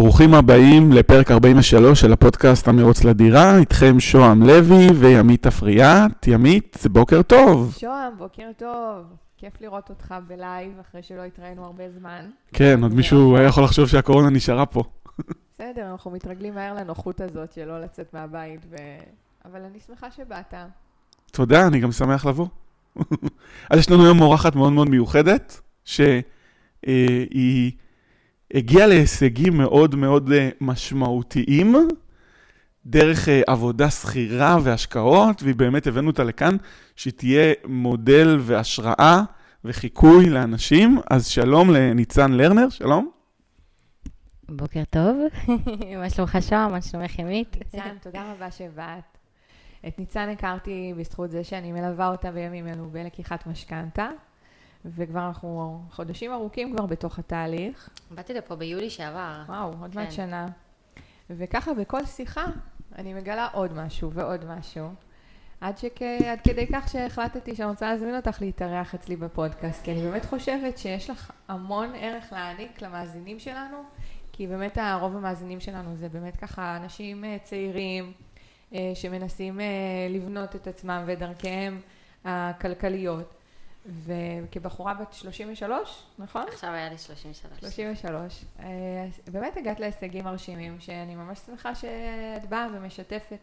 ברוכים הבאים לפרק 43 של הפודקאסט המרוץ לדירה, איתכם שוהם לוי וימית אפריאט. ימית, בוקר טוב. שוהם, בוקר טוב. כיף לראות אותך בלייב אחרי שלא התראינו הרבה זמן. כן, עוד מישהו היה יכול לחשוב שהקורונה נשארה פה. בסדר, אנחנו מתרגלים מהר לנוחות הזאת של לא לצאת מהבית, ו... אבל אני שמחה שבאת. תודה, אני גם שמח לבוא. אז יש לנו היום אורחת מאוד מאוד מיוחדת, שהיא הגיעה להישגים מאוד מאוד אה, משמעותיים דרך אה, עבודה שכירה והשקעות, והיא באמת הבאנו אותה לכאן, שהיא תהיה מודל והשראה וחיקוי לאנשים. אז שלום לניצן לרנר, שלום. בוקר טוב, מה שלומך שם? מה שלומך ימית? ניצן, תודה רבה שבאת. את ניצן הכרתי בזכות זה שאני מלווה אותה בימים אלו בלקיחת משכנתה, וכבר אנחנו חודשים ארוכים כבר בתוך התהליך. באתי לפה ביולי שעבר. וואו, עוד כן. מעט שנה. וככה בכל שיחה אני מגלה עוד משהו ועוד משהו. עד, שכ... עד כדי כך שהחלטתי שאני רוצה להזמין אותך להתארח אצלי בפודקאסט, כי אני באמת חושבת שיש לך המון ערך להעניק למאזינים שלנו, כי באמת הרוב המאזינים שלנו זה באמת ככה אנשים אה, צעירים אה, שמנסים אה, לבנות את עצמם ואת דרכיהם הכלכליות. וכבחורה בת 33, נכון? עכשיו היה לי 33. 33. אה, באמת הגעת להישגים מרשימים, שאני ממש שמחה שאת באה ומשתפת.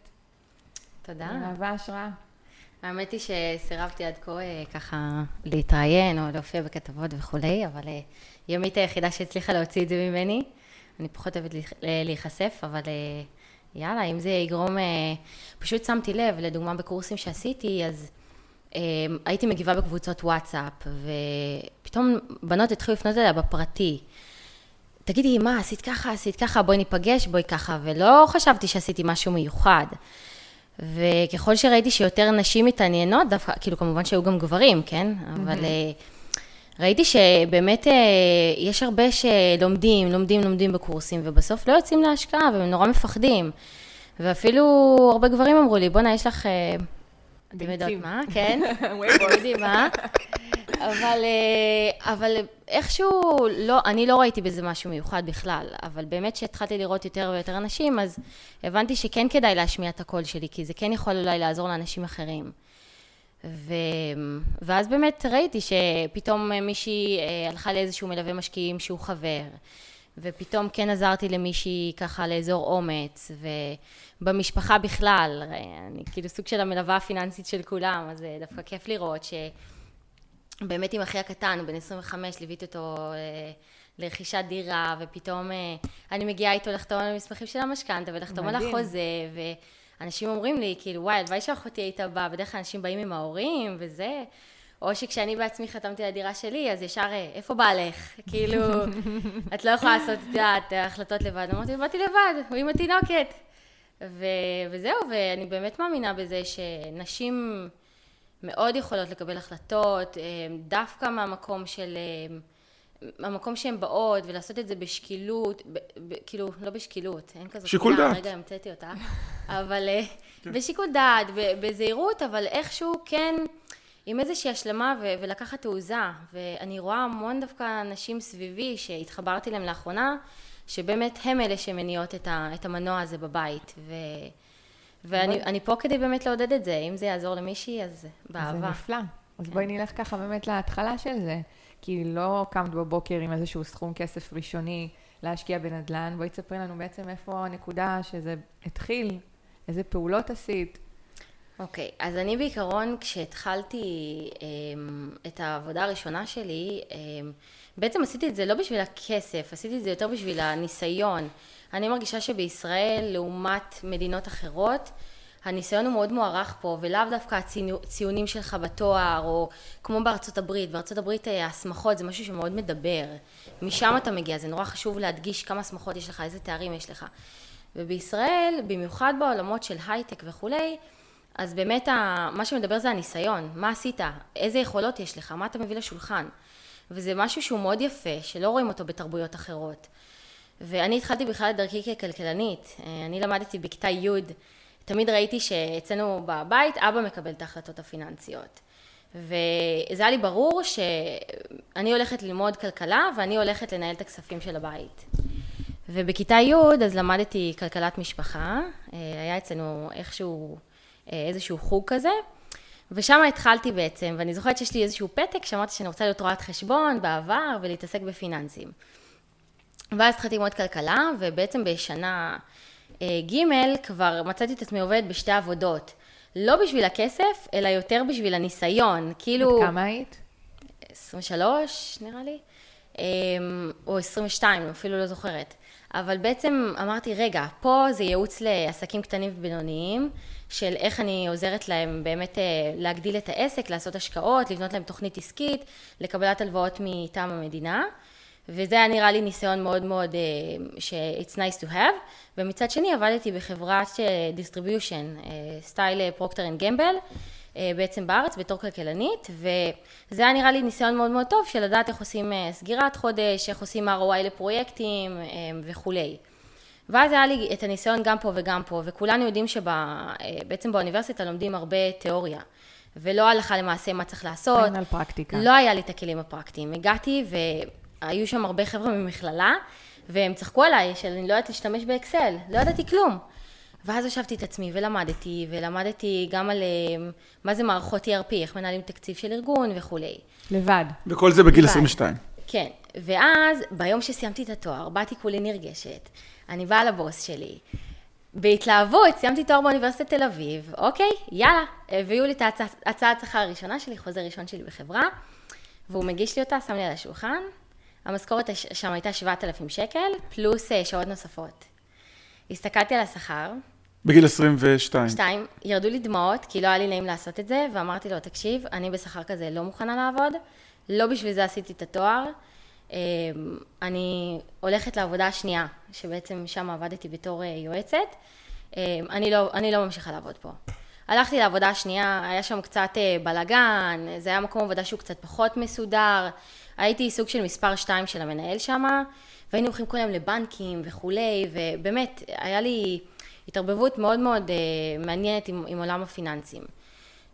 תודה. מהווה השראה. האמת היא שסירבתי עד כה אה, ככה להתראיין או להופיע בכתבות וכולי, אבל אה, ימית היחידה שהצליחה להוציא את זה ממני. אני פחות אוהבת להיח- להיחשף, אבל יאללה, אם זה יגרום... פשוט שמתי לב, לדוגמה בקורסים שעשיתי, אז הייתי מגיבה בקבוצות וואטסאפ, ופתאום בנות התחילו לפנות אליה בפרטי. תגידי, מה, עשית ככה, עשית ככה, בואי ניפגש, בואי ככה, ולא חשבתי שעשיתי משהו מיוחד. וככל שראיתי שיותר נשים מתעניינות, דווקא, כאילו כמובן שהיו גם גברים, כן? אבל אה, ראיתי שבאמת אה, יש הרבה שלומדים, לומדים, לומדים בקורסים, ובסוף לא יוצאים להשקעה, והם נורא מפחדים. ואפילו הרבה גברים אמרו לי, בואנה, יש לך... אתם יודעות. מה? כן. אתם יודעים מה? אבל, אה, אבל איכשהו, לא, אני לא ראיתי בזה משהו מיוחד בכלל, אבל באמת כשהתחלתי לראות יותר ויותר אנשים, אז הבנתי שכן כדאי להשמיע את הקול שלי, כי זה כן יכול אולי לעזור לאנשים אחרים. ו... ואז באמת ראיתי שפתאום מישהי אה, הלכה לאיזשהו מלווה משקיעים שהוא חבר, ופתאום כן עזרתי למישהי ככה לאזור אומץ, ובמשפחה בכלל, אני כאילו סוג של המלווה הפיננסית של כולם, אז אה, דווקא כיף לראות ש... באמת עם אחי הקטן, הוא בן 25, ליוויתי אותו אה, לרכישת דירה, ופתאום אה, אני מגיעה איתו לחתום על המסמכים של המשכנתה ולחתום על מדהים. החוזה, ואנשים אומרים לי, כאילו, וואי, הלוואי שאחותי הייתה באה, בדרך כלל אנשים באים עם ההורים וזה, או שכשאני בעצמי חתמתי על הדירה שלי, אז ישר, אה, איפה בעלך? כאילו, את לא יכולה לעשות, את יודעת, החלטות לבד. אמרתי, באתי לבד, הוא עם התינוקת. ו- וזהו, ואני באמת מאמינה בזה שנשים... מאוד יכולות לקבל החלטות, אה, דווקא מהמקום של, אה, מהמקום שהן באות, ולעשות את זה בשקילות, ב, ב, כאילו, לא בשקילות, אין כזאת שיקול דעת. רגע, המצאתי אותה, אבל אה, בשיקול דעת, ב- בזהירות, אבל איכשהו כן, עם איזושהי השלמה ו- ולקחת תעוזה, ואני רואה המון דווקא נשים סביבי שהתחברתי להם לאחרונה, שבאמת הם אלה שמניעות את, ה- את המנוע הזה בבית, ו... ואני אני פה כדי באמת לעודד את זה, אם זה יעזור למישהי, אז זה באהבה. נפלא. אז כן. בואי נלך ככה באמת להתחלה של זה. כי לא קמת בבוקר עם איזשהו סכום כסף ראשוני להשקיע בנדל"ן. בואי תספרי לנו בעצם איפה הנקודה שזה התחיל, איזה פעולות עשית. אוקיי, אז אני בעיקרון, כשהתחלתי אמ, את העבודה הראשונה שלי, אמ, בעצם עשיתי את זה לא בשביל הכסף, עשיתי את זה יותר בשביל הניסיון. אני מרגישה שבישראל, לעומת מדינות אחרות, הניסיון הוא מאוד מוערך פה, ולאו דווקא הציונים שלך בתואר, או כמו בארצות הברית. בארצות הברית אה, ההסמכות זה משהו שמאוד מדבר. משם אתה מגיע, זה נורא חשוב להדגיש כמה הסמכות יש לך, איזה תארים יש לך. ובישראל, במיוחד בעולמות של הייטק וכולי, אז באמת מה שמדבר זה הניסיון, מה עשית, איזה יכולות יש לך, מה אתה מביא לשולחן. וזה משהו שהוא מאוד יפה, שלא רואים אותו בתרבויות אחרות. ואני התחלתי בכלל את דרכי ככלכלנית. אה, אני למדתי בכיתה י', תמיד ראיתי שאצלנו בבית אבא מקבל את ההחלטות הפיננסיות. וזה היה לי ברור שאני הולכת ללמוד כלכלה ואני הולכת לנהל את הכספים של הבית. ובכיתה י' אז למדתי כלכלת משפחה, אה, היה אצלנו איכשהו איזשהו חוג כזה, ושם התחלתי בעצם, ואני זוכרת שיש לי איזשהו פתק שאמרתי שאני רוצה להיות רואת חשבון בעבר ולהתעסק בפיננסים. ואז התחלתי ללמוד כלכלה, ובעצם בשנה אה, ג' כבר מצאתי את עצמי עובדת בשתי עבודות. לא בשביל הכסף, אלא יותר בשביל הניסיון. כאילו... בת כמה היית? 23, נראה לי, אמ, או 22, אפילו לא זוכרת. אבל בעצם אמרתי, רגע, פה זה ייעוץ לעסקים קטנים ובינוניים, של איך אני עוזרת להם באמת אה, להגדיל את העסק, לעשות השקעות, לבנות להם תוכנית עסקית, לקבלת הלוואות מטעם המדינה. וזה היה נראה לי ניסיון מאוד מאוד, ש- it's nice to have, ומצד שני עבדתי בחברת distribution, style Procter and Gamble, בעצם בארץ בתור כלכלנית, וזה היה נראה לי ניסיון מאוד מאוד טוב של לדעת איך עושים אה, סגירת חודש, איך עושים ROI לפרויקטים אה, וכולי. ואז היה לי את הניסיון גם פה וגם פה, וכולנו יודעים שבעצם באוניברסיטה לומדים הרבה תיאוריה. ולא הלכה למעשה מה צריך לעשות. אין על פרקטיקה. לא היה לי את הכלים הפרקטיים. הגעתי והיו שם הרבה חבר'ה ממכללה, והם צחקו עליי שאני לא יודעת להשתמש באקסל, לא ידעתי כלום. ואז ישבתי את עצמי ולמדתי, ולמדתי גם על אה, מה זה מערכות ERP, איך מנהלים תקציב של ארגון וכולי. לבד. וכל זה בגיל לבד. 22. כן, ואז ביום שסיימתי את התואר, באתי כולי נרגשת, אני באה לבוס שלי, בהתלהבות, סיימתי תואר באוניברסיטת תל אביב, אוקיי, יאללה, הביאו לי את הצעת שכר הראשונה שלי, חוזה ראשון שלי בחברה, והוא מגיש לי אותה, שם לי על השולחן, המשכורת שם הייתה 7,000 שקל, פלוס אה, שעות נוספות. הסתכלתי על השכר, בגיל 22. שתיים, ירדו לי דמעות, כי לא היה לי נעים לעשות את זה, ואמרתי לו, תקשיב, אני בשכר כזה לא מוכנה לעבוד, לא בשביל זה עשיתי את התואר. אמ, אני הולכת לעבודה השנייה, שבעצם שם עבדתי בתור אה, יועצת. אמ, אני לא, אני לא ממשיכה לעבוד פה. הלכתי לעבודה השנייה, היה שם קצת אה, בלאגן, זה היה מקום עבודה שהוא קצת פחות מסודר. הייתי סוג של מספר שתיים של המנהל שם, והיינו הולכים כל היום לבנקים וכולי, ובאמת, היה לי התערבבות מאוד מאוד אה, מעניינת עם, עם עולם הפיננסים.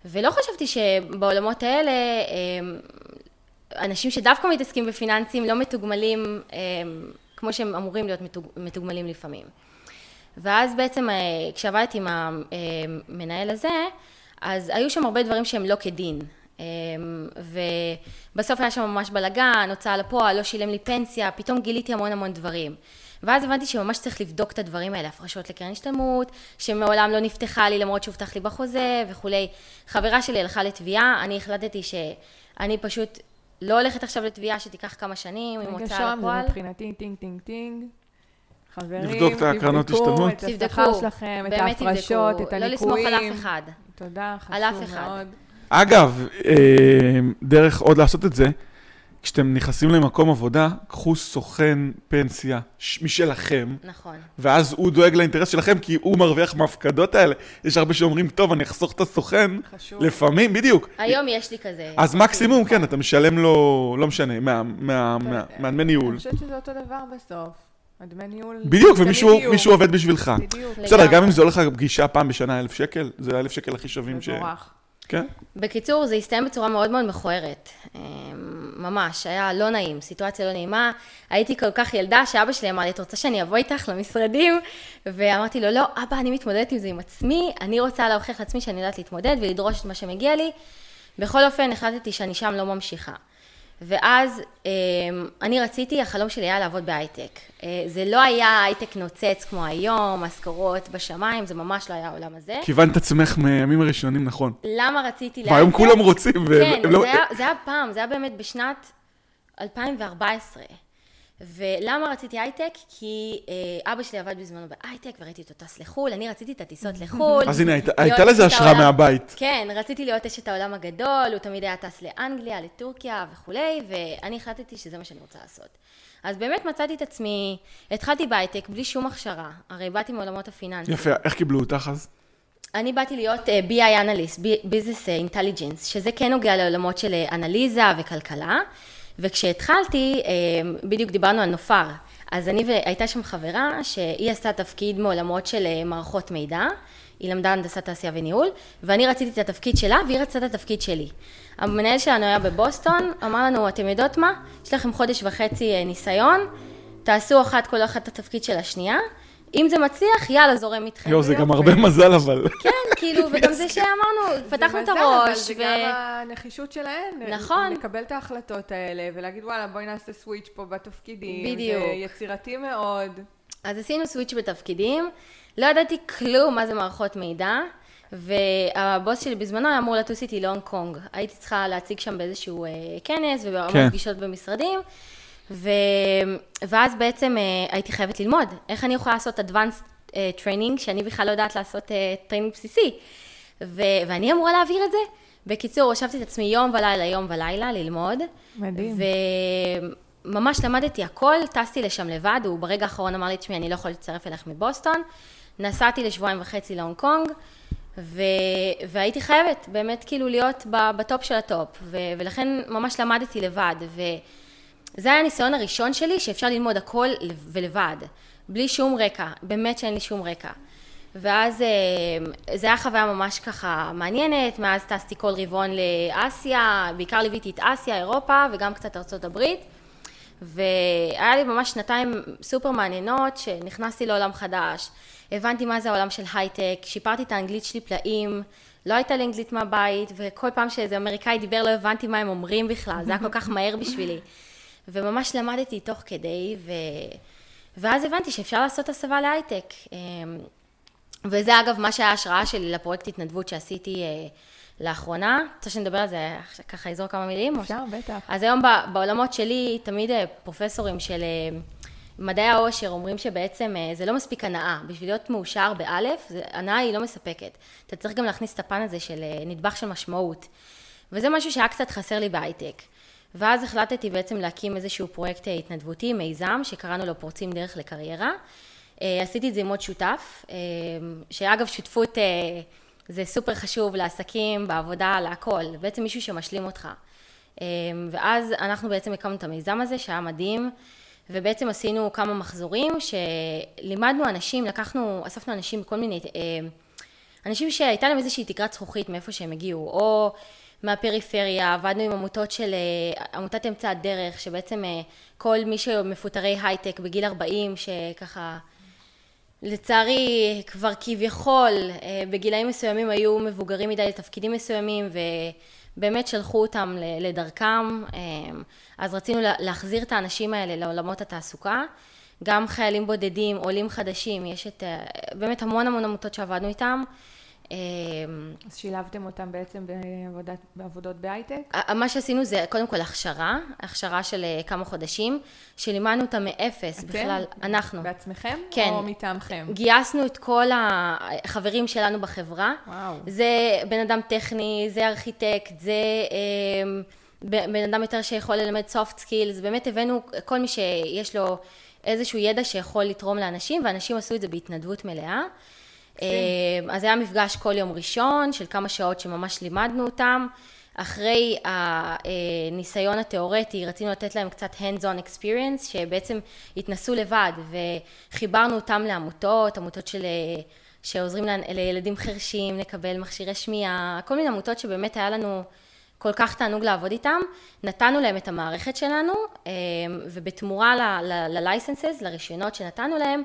ולא חשבתי שבעולמות האלה, אה, אנשים שדווקא מתעסקים בפיננסים לא מתוגמלים אה, כמו שהם אמורים להיות מתוג, מתוגמלים לפעמים. ואז בעצם אה, כשעבדתי עם המנהל הזה, אז היו שם הרבה דברים שהם לא כדין. אה, ובסוף היה שם ממש בלאגן, הוצאה לפועל, לא שילם לי פנסיה, פתאום גיליתי המון המון דברים. ואז הבנתי שממש צריך לבדוק את הדברים האלה, הפרשות לקרן השתלמות, שמעולם לא נפתחה לי למרות שהובטח לי בחוזה וכולי. חברה שלי הלכה לתביעה, אני החלטתי שאני פשוט לא הולכת עכשיו לתביעה שתיקח כמה שנים עם רגע הוצאה שם, זה לפועל. מבחינתי טינג טינג טינג. חברים. תבדקו את השכר שלכם, את ההפרשות, את לא הניכויים. לסמוך על אף אחד. תודה, חשוב אחד. מאוד. אגב, אה, דרך עוד לעשות את זה, כשאתם נכנסים למקום עבודה, קחו סוכן פנסיה משלכם, נכון. ואז הוא דואג לאינטרס שלכם, כי הוא מרוויח מההפקדות האלה. יש הרבה שאומרים, טוב, אני אחסוך את הסוכן, חשוב. לפעמים, בדיוק. היום יש לי כזה. אז מקסימום, כן, אתה משלם לו, לא משנה, מה- מהדמי ניהול. אני חושבת שזה אותו דבר בסוף. הדמי ניהול... בדיוק, ומישהו עובד בשבילך. בדיוק. בסדר. גם אם זה הולך לך פגישה פעם בשנה אלף שקל, זה האלף שקל הכי שווים ש... מבורך. כן? בקיצור, זה הסתיים בצורה מאוד מאוד מכוערת. ממש, היה לא נעים, סיטואציה לא נעימה. הייתי כל כך ילדה שאבא שלי אמר לי, את רוצה שאני אבוא איתך למשרדים? ואמרתי לו, לא, אבא, אני מתמודדת עם זה עם עצמי, אני רוצה להוכיח לעצמי שאני יודעת להתמודד ולדרוש את מה שמגיע לי. בכל אופן, החלטתי שאני שם לא ממשיכה. ואז אמ, אני רציתי, החלום שלי היה לעבוד בהייטק. אה, זה לא היה הייטק נוצץ כמו היום, משכורות בשמיים, זה ממש לא היה העולם הזה. כיוונת עצמך מהימים הראשונים, נכון. למה רציתי והיום להייטק? כולם רוצים, כן, לא- זה, היה, זה היה פעם, זה היה באמת בשנת 2014. ולמה רציתי הייטק? כי אה, אבא שלי עבד בזמנו בהייטק, וראיתי אותו טס לחו"ל, אני רציתי את הטיסות לחו"ל. אז הנה, הייתה- לזה השראה. מהבית. כן, רציתי להיות אשת העולם הגדול, הוא תמיד היה טס לאנגליה, לטורקיה וכולי, ואני החלטתי שזה מה שאני רוצה לעשות. אז באמת מצאתי את עצמי, התחלתי בהייטק בלי שום הכשרה, הרי באתי מעולמות הפיננסים. יפה, איך קיבלו אותך אז? אני באתי להיות uh, BI analyst, business intelligence, שזה כן נוגע לעולמות של אה, אנליזה וכלכלה. וכשהתחלתי, uh, בדיוק דיברנו על נופר. אז אני והייתה שם חברה שהיא עשתה תפקיד מעולמות של uh, מערכות מידע. היא למדה הנדסת תעשייה וניהול, ואני רציתי את התפקיד שלה, והיא רצתה את התפקיד שלי. המנהל שלנו היה בבוסטון, אמר לנו, אתם יודעות מה? יש לכם חודש וחצי אה, ניסיון, תעשו אחת כל אחת את התפקיד של השנייה, אם זה מצליח, יאללה, זורם איתכם. יואו, זה. גם הרבה מזל, אבל... כן, כאילו, וגם זה שאמרנו, פתחנו את זה מזל, הראש, אבל זה. גם הנחישות שלהן. נכון. לקבל את ההחלטות האלה, ולהגיד, וואלה, בואי נעשה סוויץ' פה בתפקידים. בדיוק. זה יצירתי מאוד. אז עשינו סוויץ' בתפקידים, לא ידעתי כלום מה זה מערכות מידע, והבוס שלי בזמנו היה אמור לטוס איתי להונג קונג. הייתי צריכה להציג שם באיזשהו אה, כנס כן. פגישות במשרדים, ו... ואז בעצם אה, הייתי חייבת ללמוד איך אני יכולה לעשות advanced אה, training, שאני בכלל לא יודעת לעשות אה, training בסיסי. ו... ואני אמורה להעביר את זה. בקיצור, הושבתי את עצמי יום ולילה, יום ולילה, ללמוד. מדהים. וממש למדתי הכל, טסתי לשם לבד, הוא ברגע האחרון אמר לי, תשמעי, אני לא יכול להצטרף אליך מבוסטון. נסעתי לשבועיים וחצי להונג קונג, ו... והייתי חייבת באמת כאילו להיות בטופ של הטופ, ו... ולכן ממש למדתי לבד, וזה היה הניסיון הראשון שלי שאפשר ללמוד הכל ולבד, בלי שום רקע, באמת שאין לי שום רקע. ואז אה, זה היה חוויה ממש ככה מעניינת, מאז טסתי כל רבעון לאסיה, בעיקר ליוויתי את אסיה, אירופה וגם קצת ארצות הברית. והיה לי ממש שנתיים סופר מעניינות, שנכנסתי לעולם חדש, הבנתי מה זה העולם של הייטק, שיפרתי את האנגלית שלי פלאים, לא הייתה לי אנגלית מהבית, וכל פעם שאיזה אמריקאי דיבר לא הבנתי מה הם אומרים בכלל, זה היה כל כך מהר בשבילי. וממש למדתי תוך כדי, ו... ואז הבנתי שאפשר לעשות הסבה להייטק. אמ, וזה אגב מה שהיה ההשראה שלי לפרויקט התנדבות שעשיתי אה, לאחרונה. רוצה שנדבר על זה, ככה אזור כמה מילים? או ש- אפשר, בטח. אז היום בעולמות שלי, תמיד אה, פרופסורים של אה, מדעי העושר אומרים שבעצם אה, זה לא מספיק הנאה. בשביל להיות מאושר באלף, הנאה היא לא מספקת. אתה צריך גם להכניס את הפן הזה של אה, נדבך של משמעות. וזה משהו שהיה קצת חסר לי בהייטק. ואז החלטתי בעצם להקים איזשהו פרויקט אה, התנדבותי, מיזם, שקראנו לו פורצים דרך לקריירה. אה, עשיתי את זה עם עוד שותף, אה, שאגב שותפות זה סופר חשוב לעסקים, בעבודה, להכל, בעצם מישהו שמשלים אותך. ואז אנחנו בעצם הקמנו את המיזם הזה, שהיה מדהים, ובעצם עשינו כמה מחזורים, שלימדנו אנשים, לקחנו, אספנו אנשים מכל מיני, אנשים שהייתה להם איזושהי תקרת זכוכית מאיפה שהם הגיעו, או מהפריפריה, עבדנו עם עמותות של, אה, עמותת אמצע הדרך, שבעצם אה, כל מי שמפוטרי הייטק בגיל 40, שככה, לצערי כבר כביכול אה, בגילאים מסוימים היו מבוגרים מדי לתפקידים מסוימים, ובאמת שלחו אותם לדרכם, אז רצינו לה- להחזיר את האנשים האלה לעולמות התעסוקה. גם חיילים בודדים, עולים חדשים, יש את, באמת המון המון עמותות שעבדנו איתם. אה, אז שילבתם אותם בעצם בעבודת, בעבודות בהייטק? מה שעשינו זה קודם כל הכשרה, הכשרה של אה, כמה חודשים, שלימדנו אותם מאפס בכלל, אנחנו. בעצמכם? כן. או מטעמכם? גייסנו את כל החברים שלנו בחברה. וואו. זה בן אדם טכני, זה ארכיטקט, זה אה, בן אדם יותר שיכול ללמד soft skills, באמת הבאנו כל מי שיש לו איזשהו ידע שיכול לתרום לאנשים, ואנשים עשו את זה בהתנדבות מלאה. אה, אז היה מפגש כל יום ראשון של כמה שעות שממש לימדנו אותם. אחרי הניסיון התיאורטי רצינו לתת להם קצת hands-on experience, שבעצם התנסו לבד וחיברנו אותם לעמותות, עמותות של, שעוזרים לילדים חרשים לקבל מכשירי שמיעה, כל מיני עמותות שבאמת היה לנו כל כך תענוג לעבוד איתם. נתנו להם את המערכת שלנו, אה, ובתמורה ל-licenses, לרישיונות שנתנו להם,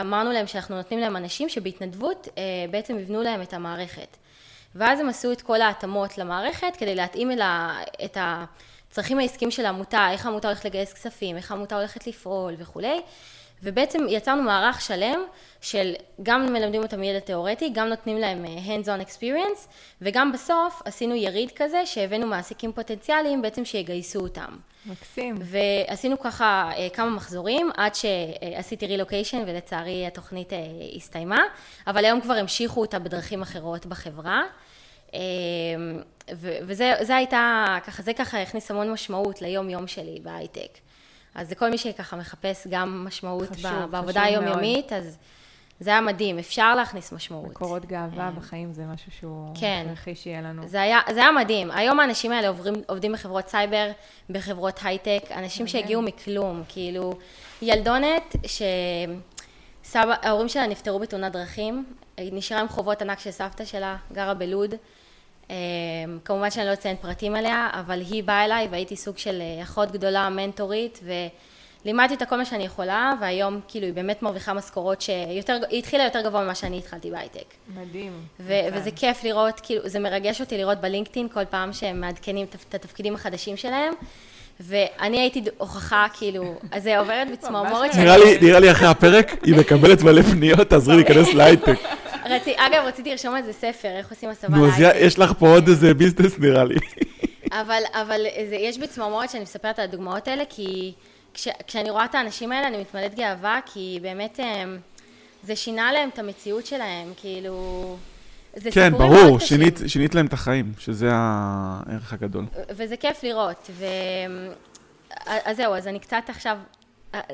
אמרנו להם שאנחנו נותנים להם אנשים שבהתנדבות אה, בעצם יבנו להם את המערכת. ואז הם עשו את כל ההתאמות למערכת כדי להתאים אל ה, את הצרכים העסקיים של העמותה, איך העמותה הולכת לגייס כספים, איך העמותה הולכת לפעול וכולי. ובעצם יצרנו מערך שלם של גם מלמדים אותם ידע תיאורטי, גם נותנים להם אה, hands-on experience, וגם בסוף עשינו יריד כזה שהבאנו מעסיקים פוטנציאליים בעצם שיגייסו אותם. מקסים. ועשינו ככה אה, כמה מחזורים עד שעשיתי רילוקיישן ולצערי התוכנית אה, הסתיימה, אבל היום כבר המשיכו אותה בדרכים אחרות בחברה. ו- וזה זה הייתה, ככה, זה ככה הכניס המון משמעות ליום יום שלי בהייטק. אז לכל מי שככה מחפש גם משמעות חשוב, בעבודה חשוב היומיומית, אז זה היה מדהים, אפשר להכניס משמעות. מקורות גאווה בחיים זה משהו שהוא כן. הכרחי שיהיה לנו. זה היה, זה היה מדהים. היום האנשים האלה עוברים, עובדים בחברות סייבר, בחברות הייטק, אנשים שהגיעו מכלום, כאילו, ילדונת שההורים שלה נפטרו בתאונת דרכים, היא נשארה עם חובות ענק של סבתא שלה, גרה בלוד. אה, כמובן שאני לא אציין פרטים עליה, אבל היא באה אליי והייתי סוג של אה, אחות גדולה, מנטורית, לימדתי אותה כל מה שאני יכולה, והיום כאילו היא באמת מרוויחה משכורות שיותר, היא התחילה יותר גבוה ממה שאני התחלתי בהייטק. מדהים. ו- וזה כיף לראות, כאילו, זה מרגש אותי לראות בלינקדאין כל פעם שהם מעדכנים את- התפקידים החדשים שלהם. ואני הייתי הוכחה, כאילו, אז זה עוברת בצמרמורת נראה לי אחרי הפרק, היא מקבלת מלא פניות, תעזרי להיכנס להייטק. רצי, אגב, רציתי לרשום על זה ספר, איך עושים הסבה נו, אז. יש לך פה עוד איזה ביזנס נראה לי. אבל, אבל זה, יש בי צמרמורת שאני מספרת על הדוגמאות האלה, כי כש, כשאני רואה את האנשים האלה, אני מתמלאת גאווה, כי באמת הם, זה שינה להם את המציאות שלהם, כאילו... זה כן, ברור. שינית, שינית להם את החיים, שזה הערך הגדול. וזה כיף לראות. ו... אז זהו, אז אני קצת עכשיו,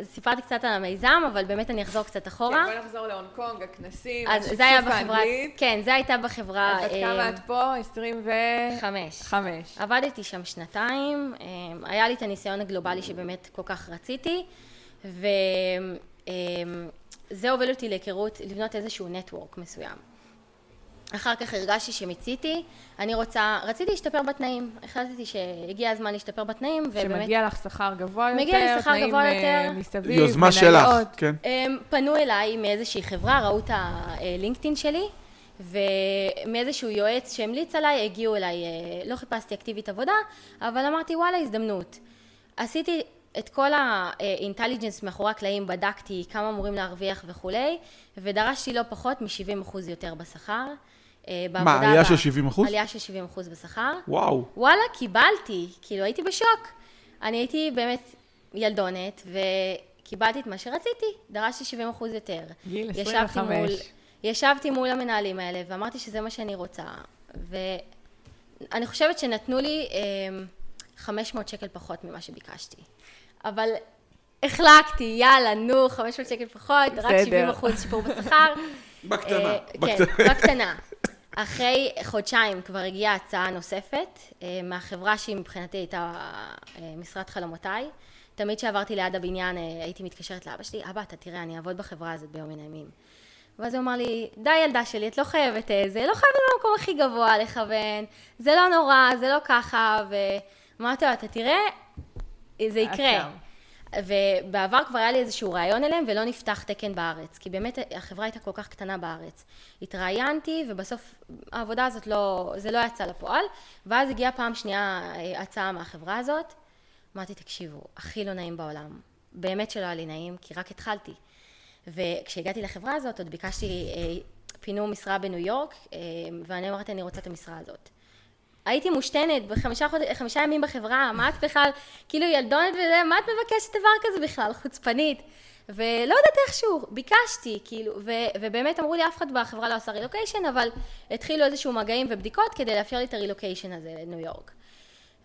סיפרתי קצת על המיזם, אבל באמת אני אחזור קצת אחורה. כן, בואי נחזור להונג קונג, הכנסים, בחברה, האנגלית. כן, זה הייתה בחברה... אז עד כמה אה, את פה? 25. חמש. עבדתי שם שנתיים, אה, היה לי את הניסיון הגלובלי שבאמת כל כך רציתי, וזה הוביל אותי להיכרות, לבנות איזשהו נטוורק מסוים. אחר כך הרגשתי שמיציתי, אני רוצה, רציתי להשתפר בתנאים, החלטתי שהגיע הזמן להשתפר בתנאים, ובאמת... שמגיע לך שכר גבוה יותר, מגיע לי שכר גבוה אה, יותר. מסביב, יוזמה שלך. כן. הם פנו אליי מאיזושהי חברה, ראו את הלינקדאין שלי, ומאיזשהו יועץ שהמליץ עליי, הגיעו אליי, אה, לא חיפשתי אקטיבית עבודה, אבל אמרתי וואלה הזדמנות. עשיתי את כל האינטליג'נס מאחורי הקלעים, בדקתי כמה אמורים להרוויח וכולי, ודרשתי לא פחות מ-70% יותר בשכר. אה, בעבודה עלייה של הבאה. 70%? עלייה של 70% בשכר. וואו. וואלה, קיבלתי, כאילו הייתי בשוק. אני הייתי באמת ילדונת, וקיבלתי את מה שרציתי, דרשתי 70 אחוז יותר. גיל ישבתי 25. מול, ישבתי מול המנהלים האלה, ואמרתי שזה מה שאני רוצה. ואני חושבת שנתנו לי אה, 500 שקל פחות ממה שביקשתי. אבל החלקתי, יאללה, נו, 500 שקל פחות, רק בסדר. 70 אחוז שיפור בשכר. בקטנה, אה, בקטנה. כן, בקטנה. אחרי חודשיים כבר הגיעה הצעה נוספת אה, מהחברה שהיא מבחינתי הייתה אה, משרד חלומותיי. תמיד כשעברתי ליד הבניין אה, הייתי מתקשרת לאבא שלי, אבא, אתה תראה, אני אעבוד בחברה הזאת ביום מן הימים. ואז הוא אמר לי, די ילדה שלי, את לא חייבת אה, זה, לא חייבת במקום הכי גבוה לכוון, זה לא נורא, זה לא ככה, ואמרתי לו, אתה תראה, זה יקרה. שם. ובעבר כבר היה לי איזשהו רעיון אליהם ולא נפתח תקן בארץ, כי באמת החברה הייתה כל כך קטנה בארץ. התראיינתי ובסוף העבודה הזאת לא, זה לא יצא לפועל, ואז הגיעה פעם שנייה אה, הצעה מהחברה הזאת. אמרתי, תקשיבו, הכי לא נעים בעולם. באמת שלא היה לי נעים, כי רק התחלתי. וכשהגעתי לחברה הזאת, עוד ביקשתי, אה, פינו משרה בניו יורק, אה, ואני אמרתי, אני רוצה את המשרה הזאת. הייתי מושתנת בחמישה חוד... חמישה ימים בחברה, מה את בכלל, כאילו ילדונת וזה, מה את מבקשת דבר כזה בכלל, חוצפנית. ולא יודעת איכשהו, ביקשתי, כאילו, ו... ובאמת אמרו לי, אף אחד בחברה לא עשה רילוקיישן, אבל התחילו איזשהו מגעים ובדיקות כדי לאפשר לי את הרילוקיישן הזה לניו יורק.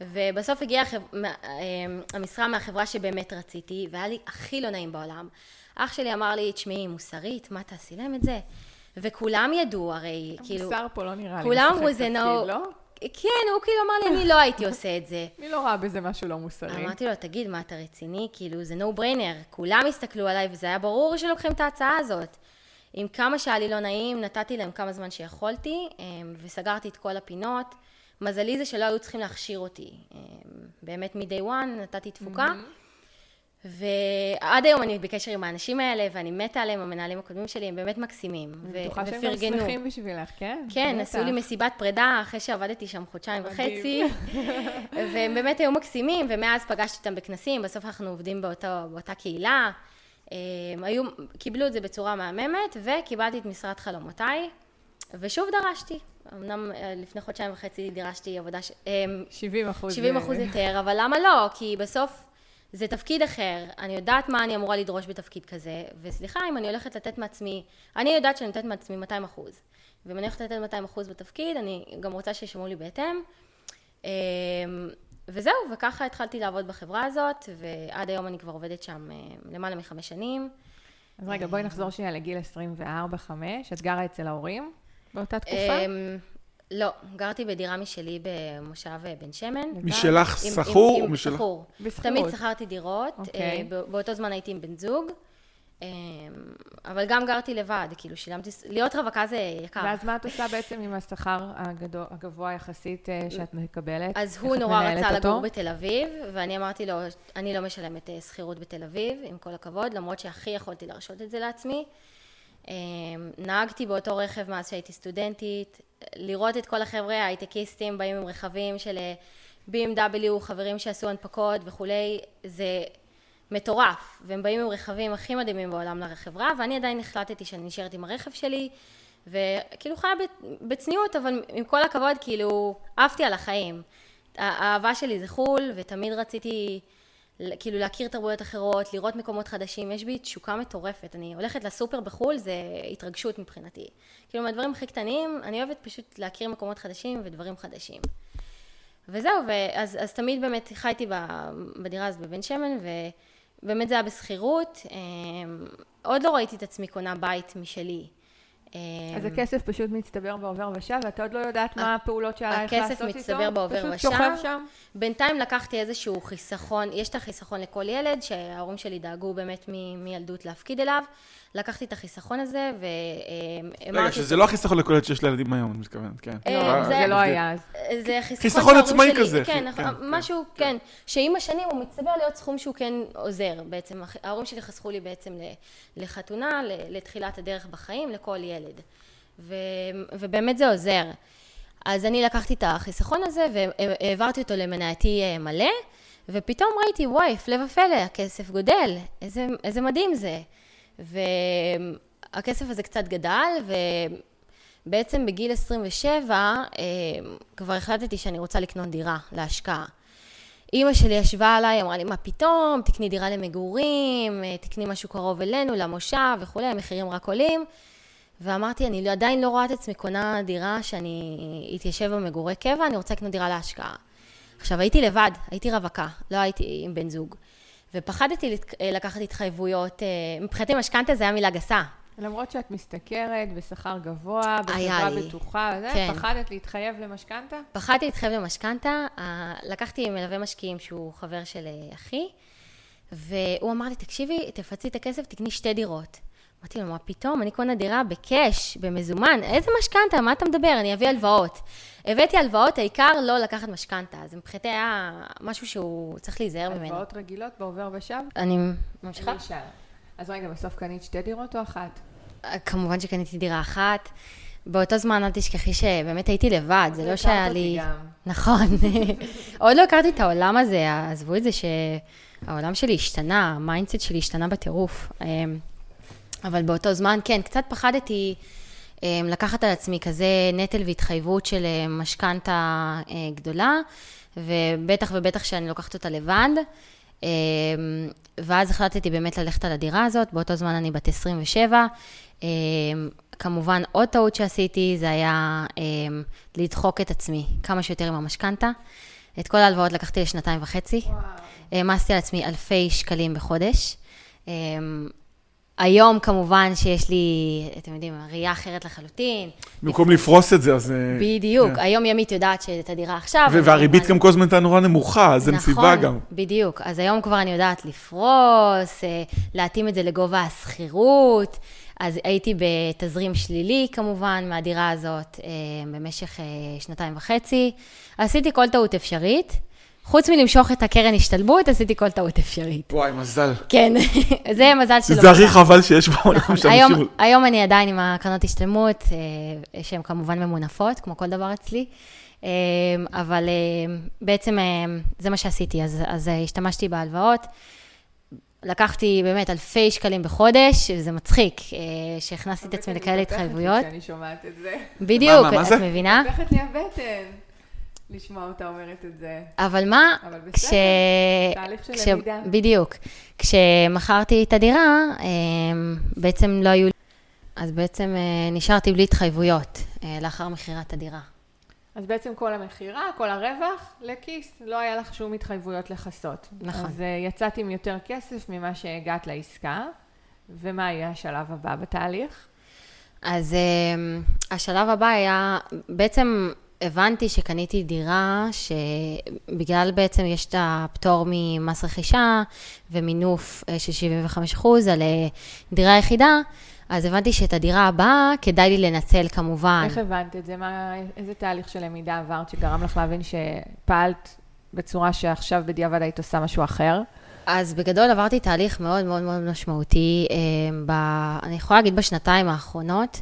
ובסוף הגיעה החב... אמ, המשרה מהחברה שבאמת רציתי, והיה לי הכי לא נעים בעולם. אח שלי אמר לי, תשמעי, מוסרית, מה תעשי להם את זה? וכולם ידעו, הרי, כאילו... המוסר פה לא נראה לי כולם אמרו זה נו... לא? כן, הוא כאילו אמר לי, אני לא הייתי עושה את זה. מי לא ראה בזה משהו לא מוסרי? אמרתי לו, תגיד, מה אתה רציני? כאילו, זה no brainer. כולם הסתכלו עליי, וזה היה ברור שלוקחים את ההצעה הזאת. עם כמה שהיה לי לא נעים, נתתי להם כמה זמן שיכולתי, אמ, וסגרתי את כל הפינות. מזלי זה שלא היו צריכים להכשיר אותי. אמ, באמת מ-day one נתתי תפוקה. ועד היום אני בקשר עם האנשים האלה, ואני מתה עליהם, המנהלים הקודמים שלי, הם באמת מקסימים. אני בטוחה שהם גם. שמחים בשבילך, כן? כן. עשו לי מסיבת פרידה אחרי שעבדתי שם חודשיים וחצי. והם באמת היו מקסימים, ומאז פגשתי אותם בכנסים, בסוף אנחנו עובדים באותו, באותה קהילה. הם היו, קיבלו את זה בצורה מהממת, וקיבלתי את משרד חלומותיי, ושוב דרשתי. אמנם אה, לפני חודשיים וחצי דרשתי עבודה, ש... אמ, 70 אחוז. 70 אחוז יותר, אבל למה לא? כי בסוף זה תפקיד אחר, אני יודעת מה אני אמורה לדרוש בתפקיד כזה, וסליחה אם אני הולכת לתת מעצמי, אני יודעת שאני נותנת מעצמי 200 אחוז, ואם אני הולכת לתת 200 אחוז בתפקיד, אני גם רוצה שישמעו לי בהתאם. אמ, וזהו, וככה התחלתי לעבוד בחברה הזאת, ועד היום אני כבר עובדת שם אה, למעלה מחמש שנים. אז רגע, בואי נחזור שנייה לגיל 24-5. את גרה אצל ההורים באותה תקופה? לא, גרתי בדירה משלי במושב אה, בן שמן. משלך שכור עם-? שכור. תמיד שכרתי דירות, אוקיי. אה, בא- באותו זמן הייתי עם בן זוג. אה, אבל גם גרתי לבד, כאילו שילמתי, להיות רווקה זה יקר. ואז מה את עושה בעצם עם השכר הגבוה יחסית שאת מקבלת? אז הוא נורא רצה אותו? לגור בתל אביב, ואני אמרתי לו, אני לא משלמת שכירות בתל אביב, עם כל הכבוד, למרות שהכי יכולתי להרשות את זה לעצמי. אה, נהגתי באותו רכב מאז שהייתי סטודנטית, לראות את כל החבר'ה ההייטקיסטים באים עם רכבים של אה, BMW, חברים שעשו הנפקות וכולי, זה מטורף, והם באים עם רכבים הכי מדהימים בעולם לחברה, ואני עדיין החלטתי שאני נשארת עם הרכב שלי, וכאילו חיה בצניעות, אבל עם כל הכבוד, כאילו, עפתי על החיים. האהבה שלי זה חו"ל, ותמיד רציתי כאילו להכיר תרבויות אחרות, לראות מקומות חדשים, יש בי תשוקה מטורפת. אני הולכת לסופר בחו"ל, זה התרגשות מבחינתי. כאילו, מהדברים הכי קטנים, אני אוהבת פשוט להכיר מקומות חדשים ודברים חדשים. וזהו, ואז, אז תמיד באמת חייתי בדירה הזאת בבן שמן, ובאמת זה היה בשכירות. אמ, עוד לא ראיתי את עצמי קונה בית משלי. אז אמ, הכסף פשוט מצטבר בעובר ושב, ואת עוד לא יודעת מה הפעולות שעלייך הכסף לעשות איתו? מצטבר בעובר פשוט ושב. שוכב שם? בינתיים לקחתי איזשהו חיסכון, יש את החיסכון לכל ילד, שההורים שלי דאגו באמת מילדות להפקיד אליו. לקחתי את החיסכון הזה, רגע, ואמרתי... שזה לא החיסכון לכל ילד שיש לילדים היום, אני מתכוונת, כן. אה, לא, זה- לא היה אז. זה חיסכון עצמאי כזה, כן, כן, משהו, כן. כן, שעם השנים הוא מצטבר להיות סכום שהוא כן עוזר בעצם. ההורים שלי חסכו לי בעצם ל- לחתונה, ל- לתחילת הדרך בחיים, לכל ילד. ו- ובאמת זה עוזר. אז אני לקחתי את החיסכון הזה והעברתי אותו למנייתי אה, מלא, ופתאום ראיתי, וואי, הפלא ופלא, הכסף גודל, איזה, איזה מדהים זה. והכסף הזה קצת גדל, ובעצם בגיל 27 אה, כבר החלטתי שאני רוצה לקנות דירה להשקעה. אימא שלי ישבה עליי, אמרה לי, מה פתאום, תקני דירה למגורים, אה, תקני משהו קרוב אלינו, למושב וכולי, המחירים רק עולים. ואמרתי, אני עדיין לא רואה את עצמי קונה דירה שאני אתיישב במגורי קבע, אני רוצה לקנות דירה להשקעה. עכשיו, הייתי לבד, הייתי רווקה, לא הייתי עם בן זוג. ופחדתי לת- לקחת התחייבויות, אה, מבחינתי משכנתה זה היה מילה גסה. למרות שאת משתכרת בשכר גבוה, בחברה. בטוחה, זה, כן. פחדת להתחייב למשכנתה? פחדתי להתחייב למשכנתה, אה, לקחתי מלווה משקיעים שהוא חבר של אה, אחי, והוא אמר לי, תקשיבי, תפצי את הכסף, תקני שתי דירות. אמרתי לו, מה פתאום? אני קונה דירה בקאש, במזומן, איזה משכנתה? מה אתה מדבר? אני אביא הלוואות. הבאתי הלוואות, העיקר לא לקחת משכנתה. אז מבחינתי היה משהו שהוא צריך להיזהר ממנו. הלוואות רגילות בעובר ושב? אני ממשיכה? אני אשאל. אז רגע, בסוף קנית שתי דירות או אחת? כמובן שקניתי דירה אחת. באותו זמן אל תשכחי שבאמת הייתי לבד, זה לא שהיה לי... גם. נכון. עוד לא הכרתי את העולם הזה, עזבו את זה שהעולם שלי השתנה, ה mindset שלי השתנה בטירוף. אבל באותו זמן, כן, קצת פחדתי אמ, לקחת על עצמי כזה נטל והתחייבות של אה, משכנתה אה, גדולה, ובטח ובטח שאני לוקחת אותה לבד. אמ, ואז החלטתי באמת ללכת על הדירה הזאת, באותו זמן אני בת 27. אמ, כמובן, עוד טעות שעשיתי זה היה לדחוק את עצמי כמה שיותר עם המשכנתה. את כל ההלוואות לקחתי לשנתיים וחצי. העמסתי על עצמי אלפי שקלים בחודש. היום כמובן שיש לי, אתם יודעים, ראייה אחרת לחלוטין. במקום לפרוס את זה, אז... אה, בדיוק, כן. היום ימית יודעת שאת הדירה עכשיו. ו- והריבית גם כל הזמן הייתה נורא נמוכה, אז אין נכון, סיבה גם. בדיוק. אז היום כבר אני יודעת לפרוס, אה, להתאים את זה לגובה השכירות. אז הייתי בתזרים שלילי כמובן מהדירה הזאת אה, במשך שנתיים וחצי. עשיתי כל טעות אפשרית. חוץ מלמשוך את הקרן השתלמות, עשיתי כל טעות אפשרית. וואי, מזל. כן, זה מזל שלא. זה הכי חבל שיש בעולם. שאנשים... היום, היום אני עדיין עם הקרנות השתלמות, אה, שהן כמובן ממונפות, כמו כל דבר אצלי, אה, אבל אה, בעצם זה מה שעשיתי, אז, אז השתמשתי בהלוואות. לקחתי באמת אלפי שקלים בחודש, וזה מצחיק, שהכנסתי את עצמי לכאלה התחייבויות. כשאני שומעת את זה. בדיוק, את זה? מבינה? מתהפכת לי הבטן לשמוע אותה אומרת את זה. אבל מה, אבל בסדר, כש... תהליך של כש... למידה. בדיוק. כשמכרתי את הדירה, אה, בעצם לא היו... אז בעצם אה, נשארתי בלי התחייבויות אה, לאחר מכירת הדירה. אז בעצם כל המכירה, כל הרווח, לכיס, לא היה לך שום התחייבויות לכסות. נכון. אז uh, יצאת עם יותר כסף ממה שהגעת לעסקה, ומה יהיה השלב הבא בתהליך? אז אה, השלב הבא היה, בעצם הבנתי שקניתי דירה שבגלל בעצם יש את הפטור ממס רכישה ומינוף אה, של 75% על אה, דירה יחידה, אז הבנתי שאת הדירה הבאה כדאי לי לנצל כמובן. איך הבנת את זה? מה, איזה תהליך של למידה עברת שגרם לך להבין שפעלת בצורה שעכשיו בדיעבד היית עושה משהו אחר? אז בגדול עברתי תהליך מאוד מאוד מאוד משמעותי, אה, ב, אני יכולה להגיד בשנתיים האחרונות.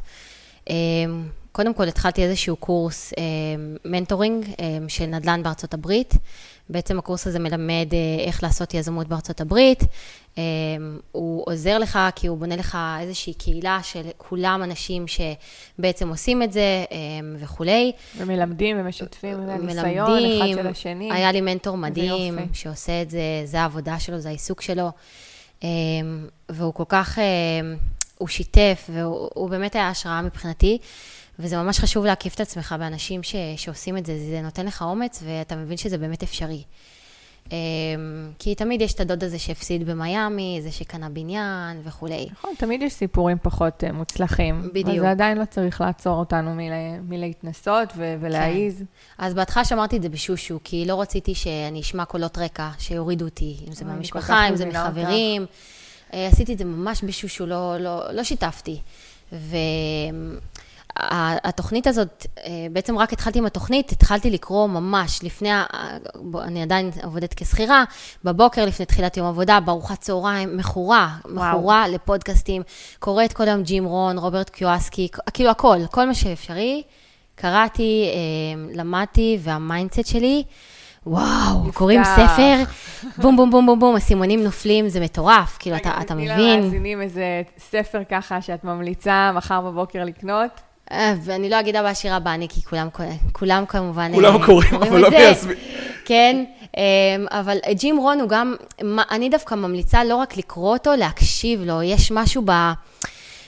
אה, קודם כל התחלתי איזשהו קורס אה, מנטורינג של נדל"ן בארצות הברית. בעצם הקורס הזה מלמד איך לעשות יזמות בארצות הברית. הוא עוזר לך כי הוא בונה לך איזושהי קהילה של כולם אנשים שבעצם עושים את זה וכולי. ומלמדים ומשתפים ניסיון אחד של השני. היה לי מנטור מדהים שעושה את זה, זה העבודה שלו, זה העיסוק שלו. והוא כל כך, הוא שיתף והוא באמת היה השראה מבחינתי. וזה ממש חשוב להקיף את עצמך באנשים ש, שעושים את זה, זה נותן לך אומץ ואתה מבין שזה באמת אפשרי. אמ, כי תמיד יש את הדוד הזה שהפסיד במיאמי, זה שקנה בניין וכולי. נכון, תמיד יש סיפורים פחות אה, מוצלחים. בדיוק. וזה עדיין לא צריך לעצור אותנו מלה, מלהתנסות ו- ולהעיז. כן. אז בהתחלה שמרתי את זה בשושו, כי לא רציתי שאני אשמע קולות רקע שיורידו אותי, אם זה מהמשפחה, אם זה מחברים. אותך. אה, עשיתי את זה ממש בשושו, לא, לא, לא שיתפתי. ו... התוכנית הזאת, אה, בעצם רק התחלתי עם התוכנית, התחלתי לקרוא ממש לפני, אני עדיין עובדת כשכירה, בבוקר לפני תחילת יום עבודה, בארוחת צהריים, מכורה, מכורה לפודקאסטים, קוראת כל היום ג'ים רון, רוברט קיואסקי, כאילו הכל, כל מה שאפשרי. קראתי, אה, למדתי, וה mindset שלי, וואו, נפתח. קוראים ספר, בום, בום, בום, בום, בום, הסימונים נופלים, זה מטורף, כאילו, אתה, אתה מבין? תני למאזינים איזה ספר ככה שאת ממליצה מחר בבוקר לקנות. אה, ואני לא אגיד הבא שירה בני, כי כולם, כולם כמובן... כולם אה, קוראים, אבל לא מיישמים. כן, אה, אבל ג'ים רון הוא גם, אני דווקא ממליצה לא רק לקרוא אותו, להקשיב לו. יש משהו ב...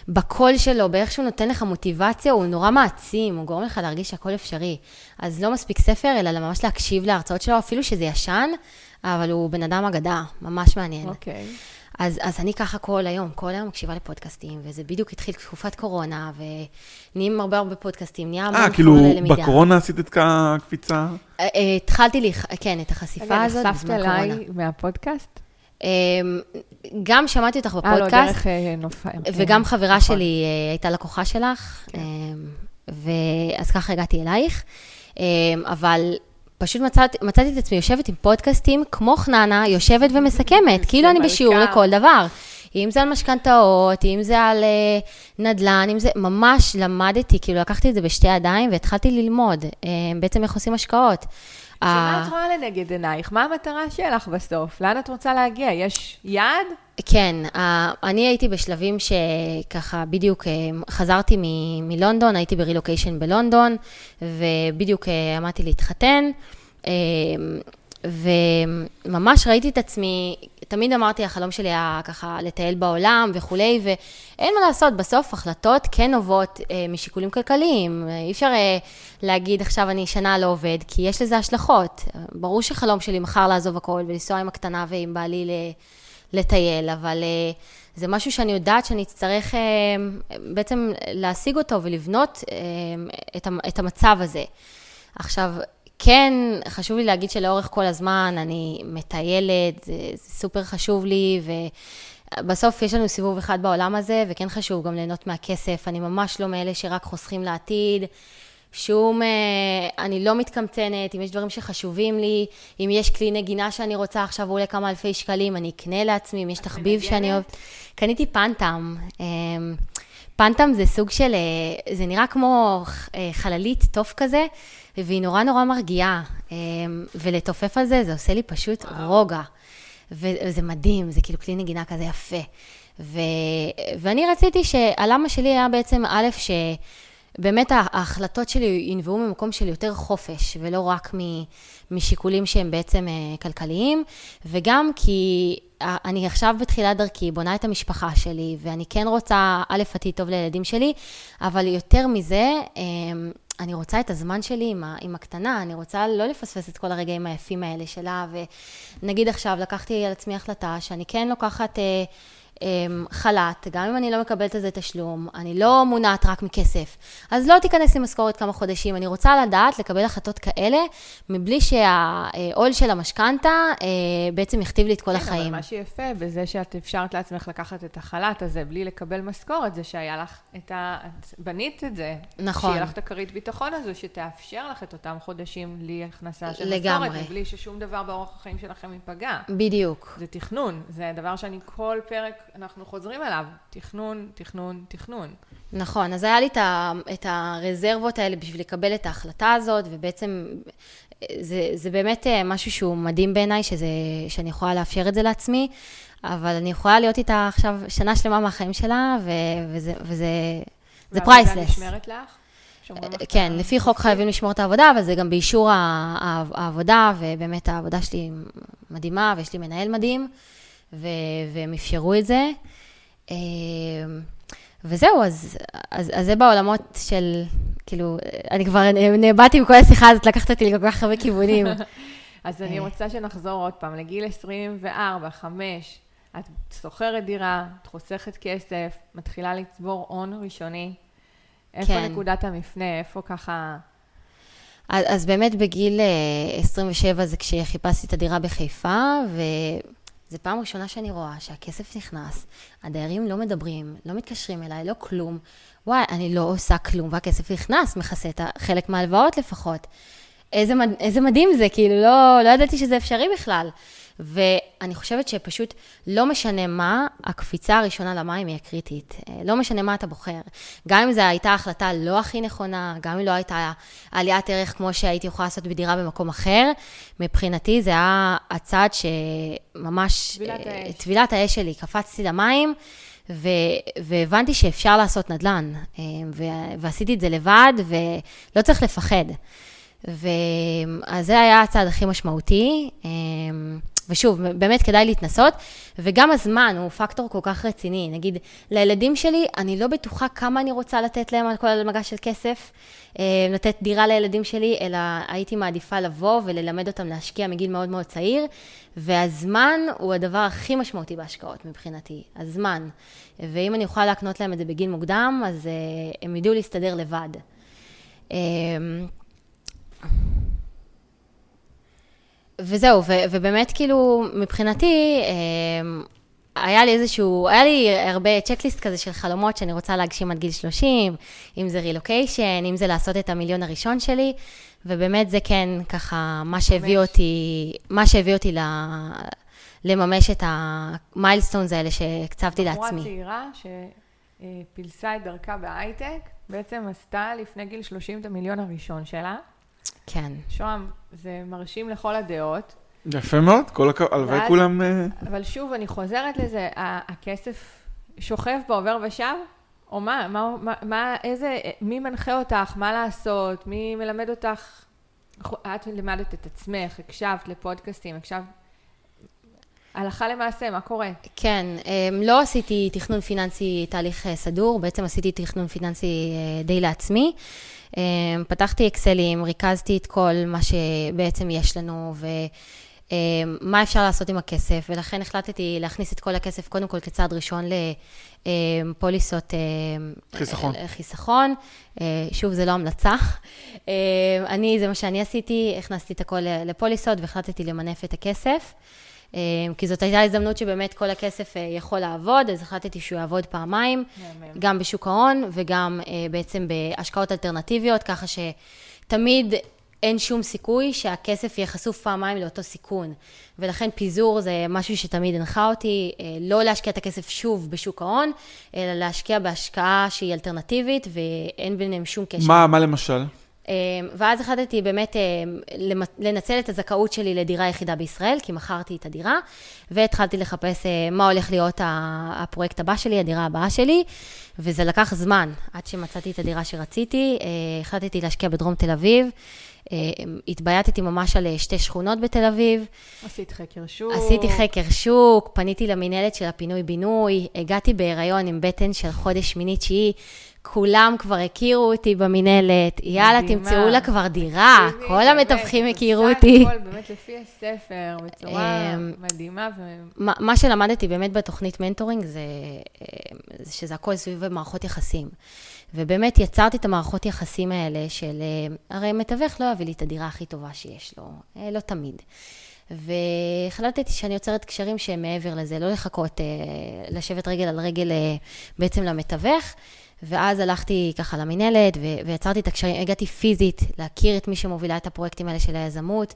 בקול שלו, באיך שהוא נותן לך מוטיבציה, הוא נורא מעצים, הוא גורם לך להרגיש שהכל אפשרי. אז לא מספיק ספר, אלא ממש להקשיב להרצאות שלו, אפילו שזה ישן, אבל הוא בן אדם אגדה, ממש מעניין. אוקיי. Okay. אז, אז אני ככה כל היום, כל היום מקשיבה לפודקאסטים, וזה בדיוק התחיל תקופת קורונה, ונהיים הרבה הרבה פודקאסטים, נהיה המון חומר ללמידה. אה, כאילו בקורונה עשית את הקפיצה? אה, אה, התחלתי, לי, כן, את החשיפה הזאת נחשפת אליי מהפודקאסט? אמ, גם שמעתי אותך בפודקאסט. אה, לא, דרך נופע. וגם חברה נכון. שלי הייתה לקוחה שלך, כן. ואז ככה הגעתי אלייך. אמ, אבל פשוט מצאת, מצאתי את עצמי יושבת עם פודקאסטים, כמו חננה, יושבת ומסכמת, כאילו אני בשיעור לכל דבר. אם זה על משכנתאות, אם זה על uh, נדל"ן, אם זה, ממש למדתי, כאילו לקחתי את זה בשתי ידיים והתחלתי ללמוד uh, בעצם איך עושים השקעות. שמה את רואה לנגד עינייך? מה המטרה שלך בסוף? לאן את רוצה להגיע? יש יעד? כן, אני הייתי בשלבים שככה בדיוק חזרתי מלונדון, הייתי ברילוקיישן בלונדון, ובדיוק עמדתי להתחתן. וממש ראיתי את עצמי, תמיד אמרתי, החלום שלי היה ככה לטייל בעולם וכולי, ואין מה לעשות, בסוף החלטות כן נובעות אה, משיקולים כלכליים. אי אפשר אה, להגיד עכשיו אני שנה לא עובד, כי יש לזה השלכות. ברור שחלום שלי מחר לעזוב הכל ולנסוע עם הקטנה ועם בעלי לטייל, אבל אה, זה משהו שאני יודעת שאני אצטרך אה, בעצם להשיג אותו ולבנות אה, את, את המצב הזה. עכשיו, כן, חשוב לי להגיד שלאורך כל הזמן אני מטיילת, זה, זה סופר חשוב לי, ובסוף יש לנו סיבוב אחד בעולם הזה, וכן חשוב גם ליהנות מהכסף. אני ממש לא מאלה שרק חוסכים לעתיד. שום, אה, אני לא מתקמצנת, אם יש דברים שחשובים לי, אם יש כלי נגינה שאני רוצה עכשיו, הוא עולה כמה אלפי שקלים, אני אקנה לעצמי, אם יש תחביב שאני אוהבת. קניתי פנטם. אה, פנטם זה סוג של, אה, זה נראה כמו חללית טוב כזה, והיא נורא נורא מרגיעה. ולתופף על זה, זה עושה לי פשוט רוגע. וזה מדהים, זה כאילו כלי נגינה כזה יפה. ו... ואני רציתי שהלמה שלי היה בעצם, א', ש... באמת ההחלטות שלי ינבעו ממקום של יותר חופש, ולא רק משיקולים שהם בעצם אה, כלכליים, וגם כי אני עכשיו בתחילת דרכי, בונה את המשפחה שלי, ואני כן רוצה, א', עתיד טוב לילדים שלי, אבל יותר מזה, אמ, אני רוצה את הזמן שלי עם, עם הקטנה, אני רוצה לא לפספס את כל הרגעים היפים האלה שלה, ונגיד עכשיו לקחתי על עצמי החלטה שאני כן לוקחת... אה, חל"ת, גם אם אני לא מקבלת על זה תשלום, אני לא מונעת רק מכסף, אז לא תיכנס לי משכורת כמה חודשים. אני רוצה לדעת לקבל החלטות כאלה, מבלי שהעול של המשכנתה אה, בעצם יכתיב לי את כל כן, החיים. אבל מה שיפה בזה שאת אפשרת לעצמך לקחת את החל"ת הזה בלי לקבל משכורת, זה שהיה לך את ה... את בנית את זה. נכון. שיהיה לך את הכרית ביטחון הזו, שתאפשר לך את אותם חודשים בלי הכנסה של לגמרי. משכורת, מבלי ששום דבר באורח החיים שלכם ייפגע. בדיוק. זה תכנון, זה דבר שאני כל פרק, אנחנו חוזרים אליו. תכנון, תכנון, תכנון. נכון, אז היה לי את, ה, את הרזרבות האלה בשביל לקבל את ההחלטה הזאת, ובעצם זה, זה באמת אה, משהו שהוא מדהים בעיניי, שזה, שאני יכולה לאפשר את זה לעצמי, אבל אני יכולה להיות איתה עכשיו שנה שלמה מהחיים שלה, ו, וזה, וזה זה והעבודה פרייסלס. נשמרת לך? את כן, לפי חוק חייבים לשמור את העבודה, אבל זה גם באישור העבודה, ובאמת העבודה שלי מדהימה, ויש לי מנהל מדהים, ו- והם אפשרו את זה. אה, וזהו, אז, אז, אז זה בעולמות של, כאילו, אני כבר נאבדתי מכל השיחה הזאת, לקחת אותי לכל כך הרבה כיוונים. אז אני אה. רוצה שנחזור עוד פעם לגיל 24, 5, את שוכרת דירה, את חוסכת כסף, מתחילה לצבור הון ראשוני. איפה כן. נקודת המפנה? איפה ככה... אז, אז באמת בגיל אה, 27 זה כשחיפשתי את הדירה בחיפה, וזו פעם ראשונה שאני רואה שהכסף נכנס, הדיירים לא מדברים, לא מתקשרים אליי, לא כלום. וואי, אני לא עושה כלום, והכסף נכנס, מכסה את חלק מההלוואות לפחות. איזה, מד... איזה מדהים זה, כאילו, לא, לא ידעתי שזה אפשרי בכלל. ואני חושבת שפשוט לא משנה מה, הקפיצה הראשונה למים היא הקריטית. אה, לא משנה מה אתה בוחר. גם אם זו הייתה החלטה לא הכי נכונה, גם אם לא הייתה עליית ערך כמו שהייתי יכולה לעשות בדירה במקום אחר, מבחינתי זה היה הצעד שממש... טבילת אה, האש. טבילת האש שלי. קפצתי למים. ו- והבנתי שאפשר לעשות נדל"ן, אה, ו- ועשיתי את זה לבד, ולא צריך לפחד. ואז זה היה הצעד הכי משמעותי, ושוב, באמת כדאי להתנסות, וגם הזמן הוא פקטור כל כך רציני. נגיד, לילדים שלי, אני לא בטוחה כמה אני רוצה לתת להם על כל המגש של כסף, אמ, לתת דירה לילדים שלי, אלא הייתי מעדיפה לבוא וללמד אותם להשקיע מגיל מאוד מאוד צעיר, והזמן הוא הדבר הכי משמעותי בהשקעות מבחינתי, הזמן. ואם אני יכולה להקנות להם את זה בגיל מוקדם, אז אה, הם ידעו להסתדר לבד. אמ, וזהו, ו- ובאמת כאילו, מבחינתי, אה, היה לי איזשהו, היה לי הרבה צ'קליסט כזה של חלומות שאני רוצה להגשים עד גיל 30, אם זה רילוקיישן, אם זה לעשות את המיליון הראשון שלי, ובאמת זה כן ככה מה שהביא. אותי, מה שהביא אותי ל... לממש את המיילסטונס האלה שהקצבתי בחורה לעצמי. צעירה שפילסה את דרכה בהייטק, בעצם עשתה לפני גיל 30 את המיליון הראשון שלה. כן. שוהם, זה מרשים לכל הדעות. יפה מאוד, כל הכבוד, הלוואי כולם... אה, אבל שוב, אני חוזרת לזה, הכסף שוכב בעובר ושב? או מה? מה, מה, מה, איזה, מי מנחה אותך? מה לעשות? מי מלמד אותך? את לימדת את עצמך, הקשבת לפודקאסטים, הקשבת... הלכה למעשה, מה קורה? כן, אמ, לא עשיתי תכנון פיננסי תהליך אה, סדור, בעצם עשיתי תכנון פיננסי אה, די לעצמי. אמ, פתחתי אקסלים, ריכזתי את כל מה שבעצם יש לנו, ומה אפשר לעשות עם הכסף, ולכן החלטתי להכניס את כל הכסף קודם כל כצעד ראשון לפוליסות אמ, חיסכון. אה, חיסכון. אה, שוב, זה לא המלצה. אני, זה מה שאני עשיתי, הכנסתי את הכל לפוליסות והחלטתי למנף את הכסף. אה, כי זאת הייתה הזדמנות שבאמת כל הכסף אה, יכול לעבוד, אז החלטתי שהוא יעבוד פעמיים. גם בשוק ההון וגם אה, בעצם בהשקעות אלטרנטיביות, ככה שתמיד אין שום סיכוי שהכסף יהיה חשוף פעמיים לאותו סיכון. ולכן פיזור זה משהו שתמיד הנחה אותי, לא להשקיע את הכסף שוב בשוק ההון, אלא להשקיע בהשקעה שהיא אלטרנטיבית ואין ביניהם שום קשר. מה מה למשל? אמ, ואז החלטתי באמת אמ, לנצל את הזכאות שלי לדירה יחידה בישראל, כי מכרתי את הדירה, והתחלתי לחפש אה, מה הולך להיות הפרויקט הבא שלי, הדירה הבאה שלי, וזה לקח זמן עד שמצאתי את הדירה שרציתי. אה, החלטתי להשקיע בדרום תל אביב, התבייתתי ממש על אה, שתי שכונות בתל אביב. עשית חקר שוק. עשיתי חקר שוק, פניתי למינהלת של הפינוי-בינוי, הגעתי בהיריון עם בטן של חודש שמיני-תשיעי, כולם כבר הכירו אותי במינהלת, יאללה, מדהימה. תמצאו לה כבר דירה, תקשיבי, כל המתווכים הכירו אותי. הכל באמת לפי הספר, בצורה אמ, מדהימה. ו- מה מה שלמדתי באמת בתוכנית מנטורינג זה אה, זה שזה הכל סביב מערכות יחסים. ובאמת יצרתי את המערכות יחסים האלה של, אה, הרי מתווך לא יביא לי את הדירה הכי טובה שיש לו, אה, לא תמיד. והחלטתי שאני יוצרת קשרים שהם מעבר לזה, לא לחכות, אה, לשבת רגל על רגל בעצם למתווך. ואז הלכתי ככה למינהלת ויצרתי את הקשרים, הגעתי פיזית להכיר את מי שמובילה את הפרויקטים האלה של היזמות,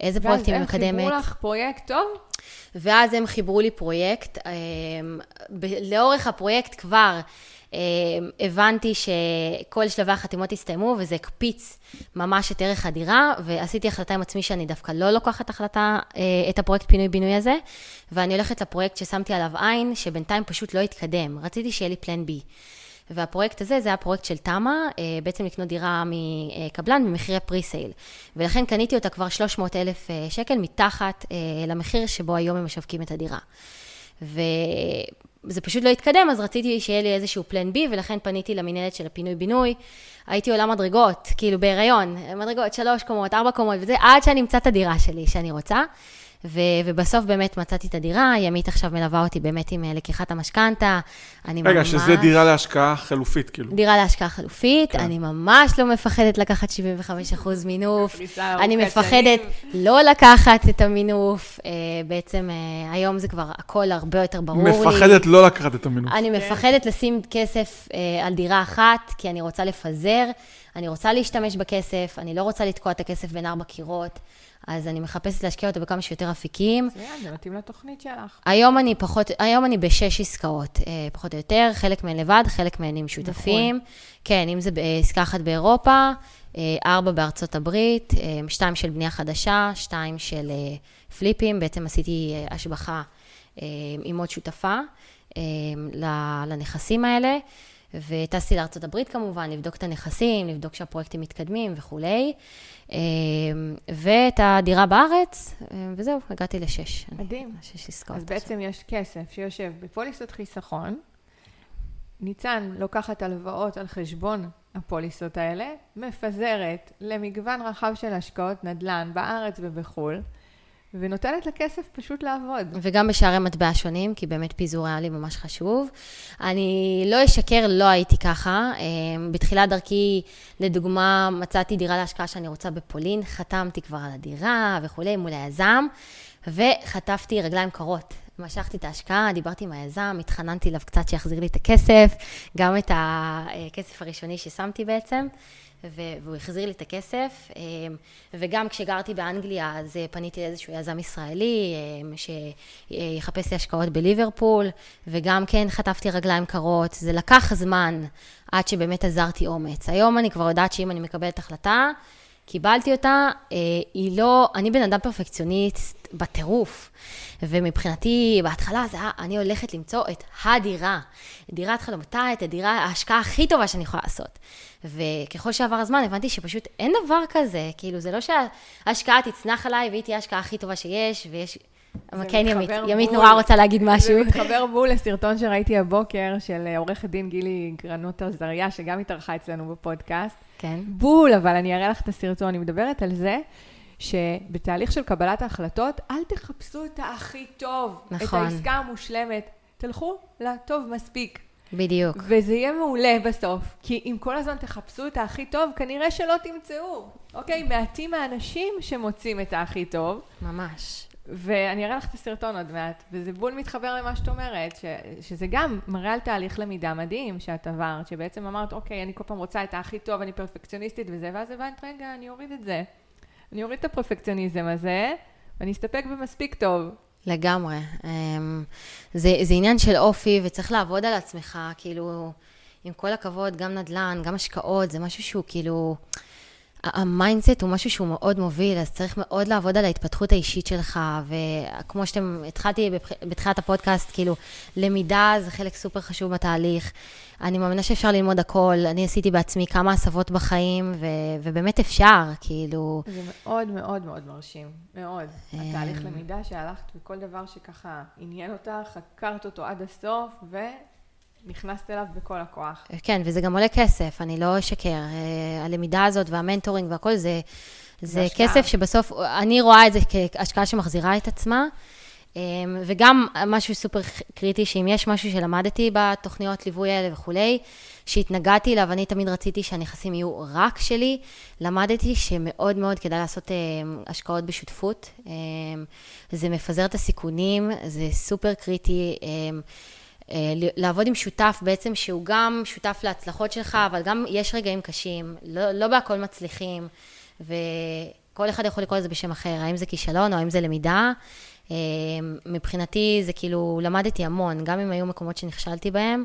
איזה פרויקטים היא ואז מקדמת. הם חיברו לך פרויקט טוב? ואז הם חיברו לי פרויקט. לאורך הפרויקט כבר הבנתי שכל שלבי החתימות הסתיימו, וזה הקפיץ ממש את ערך הדירה, ועשיתי החלטה עם עצמי שאני דווקא לא לוקחת החלטה, אה, את הפרויקט פינוי-בינוי הזה, ואני הולכת לפרויקט ששמתי עליו עין, שבינתיים פשוט לא התקדם. רציתי שיהיה לי פלן בי. והפרויקט הזה, זה היה פרויקט של תמ"א, אה, בעצם לקנות דירה מקבלן במחירי פרי-סייל. ולכן קניתי אותה כבר 300 אלף אה, שקל מתחת למחיר שבו היום הם משווקים את הדירה. וזה פשוט לא התקדם, אז רציתי שיהיה לי איזשהו פלן בי, ולכן פניתי למינהלת של הפינוי-בינוי. הייתי עולה מדרגות, כאילו בהיריון, מדרגות, שלוש קומות, ארבע קומות וזה, עד שאני אמצא את הדירה שלי שאני רוצה. ו- ובסוף באמת מצאתי את הדירה, ימית עכשיו מלווה אותי באמת עם אה, לקיחת המשכנתה. אני רגע, ממש... שזה דירה להשקעה חלופית, כאילו. דירה להשקעה חלופית, כן. אני ממש לא מפחדת לקחת 75% מינוף, אני מפחדת. לא לקחת את המינוף, אה, בעצם אה, היום זה כבר הכל הרבה יותר ברור לי. מפחדת לא לקחת את המינוף. אני מפחדת לשים כסף על דירה אחת, כי אני רוצה לפזר, אני רוצה להשתמש בכסף, אני לא רוצה לתקוע את הכסף בין ארבע קירות, אז אני מחפשת להשקיע אותו בכמה שיותר אפיקים. מצוין, זה מתאים לתוכנית שלך. היום אני פחות, היום אני בשש עסקאות, אה, פחות או יותר, חלק מהן לבד, חלק מהן עם שותפים. כן, אם זה בעסקה אחת באירופה, אה, ארבע בארצות הברית, אה, שתיים של בנייה חדשה, שתיים של פליפים, בעצם עשיתי השבחה עם עוד שותפה לנכסים האלה. וטסתי לארצות הברית כמובן, לבדוק את הנכסים, לבדוק שהפרויקטים מתקדמים וכולי. אה, ואת הדירה בארץ, אה, וזהו, הגעתי לשש. מדהים. שש עסקאות. אז בעצם יש כסף שיושב בפוליסות חיסכון, ניצן לוקחת הלוואות על חשבון הפוליסות האלה, מפזרת למגוון רחב של השקעות נדל"ן בארץ ובחו"ל, ונותנת לכסף פשוט לעבוד. וגם בשערי מטבע שונים, כי באמת פיזור היה לי ממש חשוב. אני לא אשקר, לא הייתי ככה. אה, בתחילת דרכי, לדוגמה, מצאתי דירה להשקעה שאני רוצה בפולין, חתמתי כבר על הדירה וכולי מול היזם, וחטפתי רגליים קרות. משכתי את ההשקעה, דיברתי עם היזם, התחננתי אליו קצת שיחזיר לי את הכסף, גם את הכסף הראשוני ששמתי בעצם. והוא החזיר לי את הכסף, אמ, וגם כשגרתי באנגליה, אז אה, פניתי לאיזשהו יזם ישראלי, אמ, שיחפש לי השקעות בליברפול, וגם כן חטפתי רגליים קרות. זה לקח זמן עד שבאמת עזרתי אומץ. היום אני כבר יודעת שאם אני מקבלת החלטה, קיבלתי אותה, אה, היא לא, אני בן אדם פרפקציוניסט בטירוף, ומבחינתי, בהתחלה זה היה, אני הולכת למצוא את הדירה, דירת חלומותיי, את הדירה, ההשקעה הכי טובה שאני יכולה לעשות. וככל שעבר הזמן, הבנתי שפשוט אין דבר כזה, כאילו, זה לא שההשקעה תצנח עליי והיא תהיה ההשקעה הכי טובה שיש, ויש... אבל כן, ימית, מתחבר ימית בול. נורא רוצה להגיד משהו. זה מתחבר בול לסרטון שראיתי הבוקר של אה, עורכת דין גילי גרנות עזריה, שגם התארחה אצלנו בפודקאסט. כן. בול, אבל אני אראה לך את הסרטון. אני מדברת על זה שבתהליך של קבלת ההחלטות, אל תחפשו את הכי טוב, נכון. את העסקה המושלמת. תלכו לטוב מספיק. בדיוק. וזה יהיה מעולה בסוף, כי אם כל הזמן תחפשו את הכי טוב, כנראה שלא תמצאו. אוקיי? מעטים האנשים שמוצאים את הכי טוב, ממש. ואני אראה לך את הסרטון עוד מעט, וזה בול מתחבר למה שאת אומרת, ש, שזה גם מראה על תהליך למידה מדהים שאת עברת, שבעצם אמרת, אוקיי, אני כל פעם רוצה את הכי טוב, אני פרפקציוניסטית וזה, ואז הבנת, רגע, אני אוריד את זה. אני אוריד את הפרפקציוניזם הזה, ואני אסתפק במספיק טוב. לגמרי. אמ, זה, זה עניין של אופי, וצריך לעבוד על עצמך, כאילו, עם כל הכבוד, גם נדל"ן, גם השקעות, זה משהו שהוא כאילו... ה mindset הוא משהו שהוא מאוד מוביל, אז צריך מאוד לעבוד על ההתפתחות האישית שלך, וכמו שאתם, התחלתי בתחילת הפודקאסט, כאילו, למידה זה חלק סופר חשוב בתהליך. אני מאמינה שאפשר ללמוד הכל, אני עשיתי בעצמי כמה הסבות בחיים, ו- ובאמת אפשר, כאילו... זה מאוד מאוד מאוד מרשים, מאוד. התהליך למידה שהלכת וכל דבר שככה עניין אותך, חקרת אותו עד הסוף, נכנסת אליו בכל הכוח. כן, וזה גם עולה כסף, אני לא אשקר. אה, הלמידה הזאת והמנטורינג והכל זה, זה השקעה. כסף שבסוף, אני רואה את זה כהשקעה שמחזירה את עצמה. אמ, וגם משהו סופר קריטי, שאם יש משהו שלמדתי בתוכניות ליווי האלה וכולי, שהתנגדתי אליו, אני תמיד רציתי שהנכסים יהיו רק שלי, למדתי שמאוד מאוד כדאי לעשות אמ, השקעות בשותפות. זה מפזר את הסיכונים, זה סופר קריטי. אה, לעבוד עם שותף בעצם שהוא גם שותף להצלחות שלך, אבל גם יש רגעים קשים, לא, לא בהכל מצליחים, וכל אחד יכול לקרוא לזה בשם אחר, האם זה כישלון או האם זה למידה. אה, מבחינתי זה כאילו, למדתי המון, גם אם היו מקומות שנכשלתי בהם,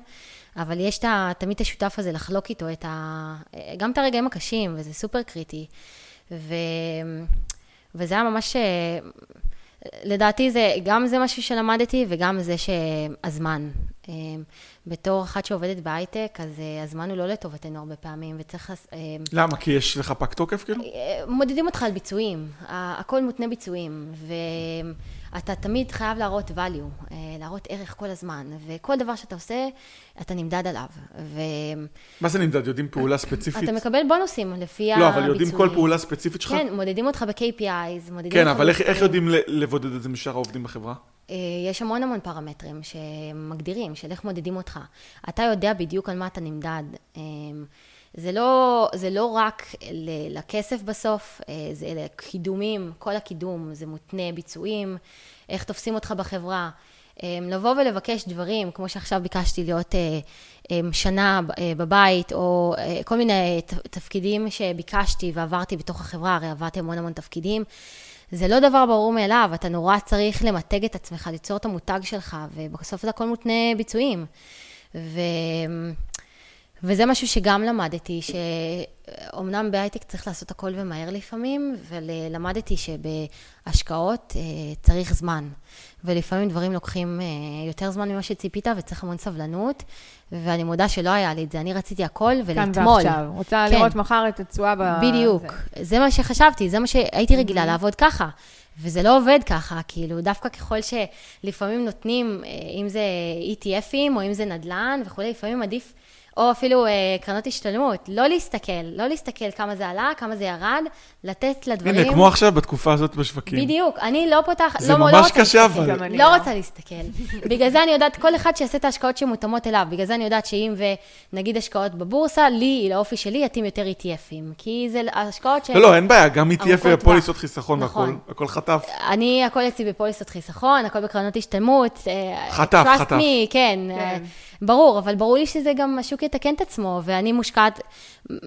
אבל יש את, תמיד את השותף הזה לחלוק איתו את ה, גם את הרגעים הקשים, וזה סופר קריטי. ו, וזה היה ממש, לדעתי זה, גם זה משהו שלמדתי וגם זה שהזמן. אה, בתור אחת שעובדת בהייטק, אז אה, הזמן הוא לא לטובתנו הרבה פעמים, וצריך... אה, למה? כי יש לך פג תוקף כאילו? מודדים אותך על ביצועים, הכל מותנה ביצועים, ואתה תמיד חייב להראות value, להראות ערך כל הזמן, וכל דבר שאתה עושה, אתה נמדד עליו. ו... מה זה נמדד? יודעים פעולה ספציפית? אתה מקבל בונוסים לפי הביצועים. לא, אבל יודעים כל פעולה ספציפית שלך? כן, מודדים אותך ב-KPIs, מודדים כן, אותך... אבל איך, איך יודעים לבודד את זה משאר העובדים בחברה? אה, יש המון המון פרמטרים שמגדירים, של איך מודדים אותך. אתה יודע בדיוק על מה אתה נמדד. אה, זה לא, זה לא רק לכסף בסוף, אה, זה לקידומים, כל הקידום, זה מותנה ביצועים, איך תופסים אותך בחברה. לבוא ולבקש דברים, כמו שעכשיו ביקשתי להיות שנה בבית, או כל מיני תפקידים שביקשתי ועברתי בתוך החברה, הרי עברתי המון המון תפקידים. זה לא דבר ברור מאליו, אתה נורא צריך למתג את עצמך, ליצור את המותג שלך, ובסוף זה הכל מותנה ביצועים. ו... וזה משהו שגם למדתי, שאומנם בהייטק צריך לעשות הכל ומהר לפעמים, ולמדתי שבהשקעות אה, צריך זמן. ולפעמים דברים לוקחים אה, יותר זמן ממה שציפית, וצריך המון סבלנות, ואני מודה שלא היה לי את זה, אני רציתי הכל ולאתמול. כאן ועכשיו, רוצה כן. לראות מחר את התשואה ב... בדיוק, זה. זה מה שחשבתי, זה מה שהייתי רגילה Mm-hmm. לעבוד ככה. וזה לא עובד ככה, כאילו, דווקא ככל שלפעמים נותנים, אה, אם זה ETFים או אם זה נדל"ן וכולי, לפעמים עדיף או אפילו אה, קרנות השתלמות, לא להסתכל, לא להסתכל כמה זה עלה, כמה זה ירד, לתת לדברים... הנה, כמו עכשיו בתקופה הזאת בשווקים. בדיוק, אני לא פותחת, זה לא, ממש לא רוצה קשה, להסתכל. אבל. אני לא לא. רוצה להסתכל. בגלל זה אני יודעת, כל אחד שיעשה את ההשקעות שמותאמות אליו, בגלל זה אני יודעת שאם ונגיד השקעות בבורסה, לי, לאופי שלי, יתאים יותר ETFים. כי זה השקעות ש... לא, לא, אין בעיה, גם ETF. ופוליסות חיסכון נכון. הכל חטף. אני, הכל אצלי בפוליסות חיסכון, הכל בקרנות השתלמות. אה, חטף, חטף. me, כן. אה, ברור, אבל ברור לי שזה גם, השוק יתקן את עצמו, ואני מושקעת,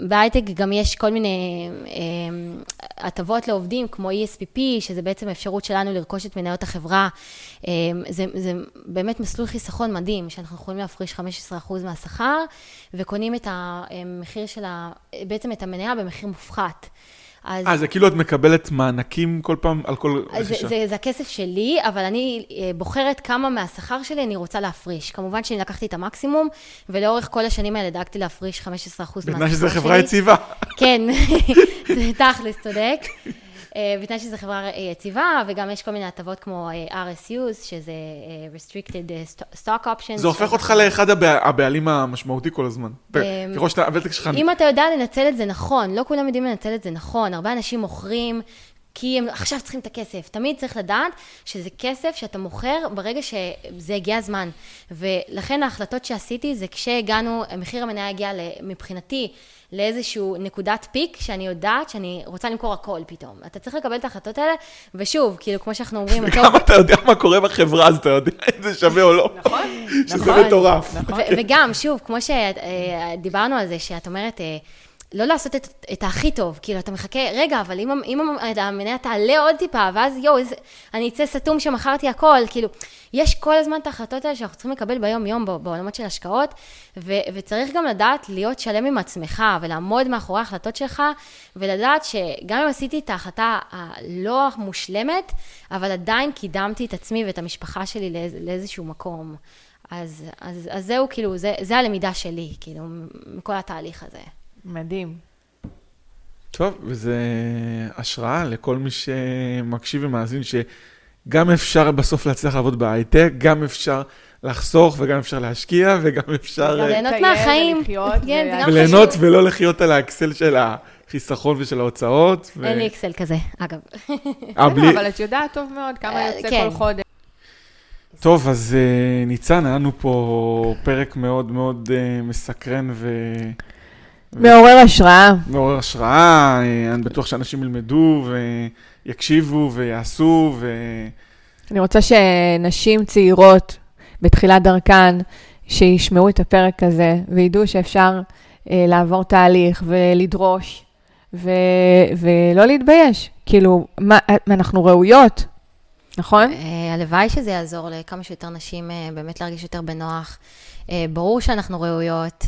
בהייטק גם יש כל מיני אה, הטבות לעובדים, כמו ESPP, שזה בעצם האפשרות שלנו לרכוש את מניות החברה. אה, זה, זה באמת מסלול חיסכון מדהים, שאנחנו יכולים להפריש 15% מהשכר, וקונים את המחיר של ה... בעצם את המניה במחיר מופחת. אז... אה, זה כאילו את מקבלת מענקים כל פעם על כל אז זה, רכישה. זה, זה הכסף שלי, אבל אני אה, בוחרת כמה מהשכר שלי אני רוצה להפריש. כמובן שאני לקחתי את המקסימום, ולאורך כל השנים האלה דאגתי להפריש 15% מהשכר שלי. בתנאי שזו חברה יציבה. כן, תכלס, צודק. אה, בתנאי שזו חברה אה, יציבה, וגם יש כל מיני הטבות כמו אה, RSUs, שזה Restricted Sto- Stock Options. זה הופך אותך לאחד הבע- הבעלים המשמעותי כל הזמן. ככל שאתה, הוותק שלך... אם אתה יודע לנצל את זה נכון, לא כולם יודעים לנצל את זה נכון, הרבה אנשים מוכרים. כי הם עכשיו צריכים את הכסף. תמיד צריך לדעת שזה כסף שאתה מוכר ברגע שזה הגיע הזמן. ולכן ההחלטות שעשיתי זה כשהגענו, מחיר המניה הגיע מבחינתי לאיזשהו נקודת פיק, שאני יודעת שאני רוצה למכור הכל פתאום. אתה צריך לקבל את ההחלטות האלה, ושוב, כאילו, כמו שאנחנו אומרים, הטוב- וגם אתה יודע מה קורה בחברה, אז אתה יודע אם זה שווה או לא. נכון, שזה נכון, מטורף. נכון. וגם, שוב, כמו שדיברנו על זה, שאת אומרת, אה, לא לעשות את, את הכי טוב, כאילו, אתה מחכה, רגע, אבל אם, אם המניה תעלה עוד טיפה, ואז יואו, אני אצא סתום שמכרתי הכל, כאילו, יש כל הזמן את ההחלטות האלה שאנחנו צריכים לקבל ביום-יום בעולמות של השקעות, ו, וצריך גם לדעת להיות שלם עם עצמך, ולעמוד מאחורי ההחלטות שלך, ולדעת שגם אם עשיתי את ההחלטה הלא מושלמת, אבל עדיין קידמתי את עצמי ואת המשפחה שלי לאיז, לאיזשהו מקום. אז, אז, אז זהו, כאילו, זה, זה הלמידה שלי, כאילו, מכל התהליך הזה. מדהים. טוב, וזה השראה לכל מי שמקשיב ומאזין, שגם אפשר בסוף להצליח לעבוד בהייטק, גם אפשר לחסוך וגם אפשר להשקיע וגם אפשר גם אה, ליהנות מהחיים. כן, זה ו- גם וליהנות. ולא לחיות על האקסל של החיסכון ושל ההוצאות. ו- אין לי אקסל כזה, אגב. אה, אבל את יודעת טוב מאוד כמה אה, יוצא כן. כל חודש. טוב, אז ניצן, היה לנו פה פרק מאוד מאוד מסקרן ו... מעורר השראה. מעורר השראה, אה, אני בטוח שאנשים ילמדו ויקשיבו ויעשו, ו... אני רוצה שנשים צעירות בתחילת דרכן, שישמעו את הפרק הזה וידעו שאפשר אה, לעבור תהליך ולדרוש ו- ולא להתבייש. כאילו, מה, אנחנו ראויות, נכון? אה, הלוואי שזה יעזור לכמה שיותר נשים אה, באמת להרגיש יותר בנוח. אה, ברור שאנחנו ראויות.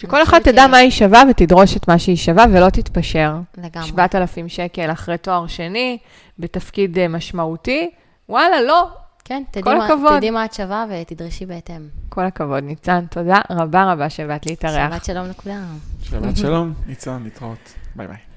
שכל אחת תדע מה היא שווה ותדרוש את מה שהיא שווה ולא תתפשר. לגמרי. 7,000 שקל אחרי תואר שני, בתפקיד אה, משמעותי, וואלה, לא. כן, תדעי כל מה-. תדעי מה את שווה ותדרשי בהתאם. כל הכבוד, ניצן. תודה רבה רבה שבאת להתארח. שבת שלום לכולם. שבת שלום, ניצן, להתראות. ביי ביי.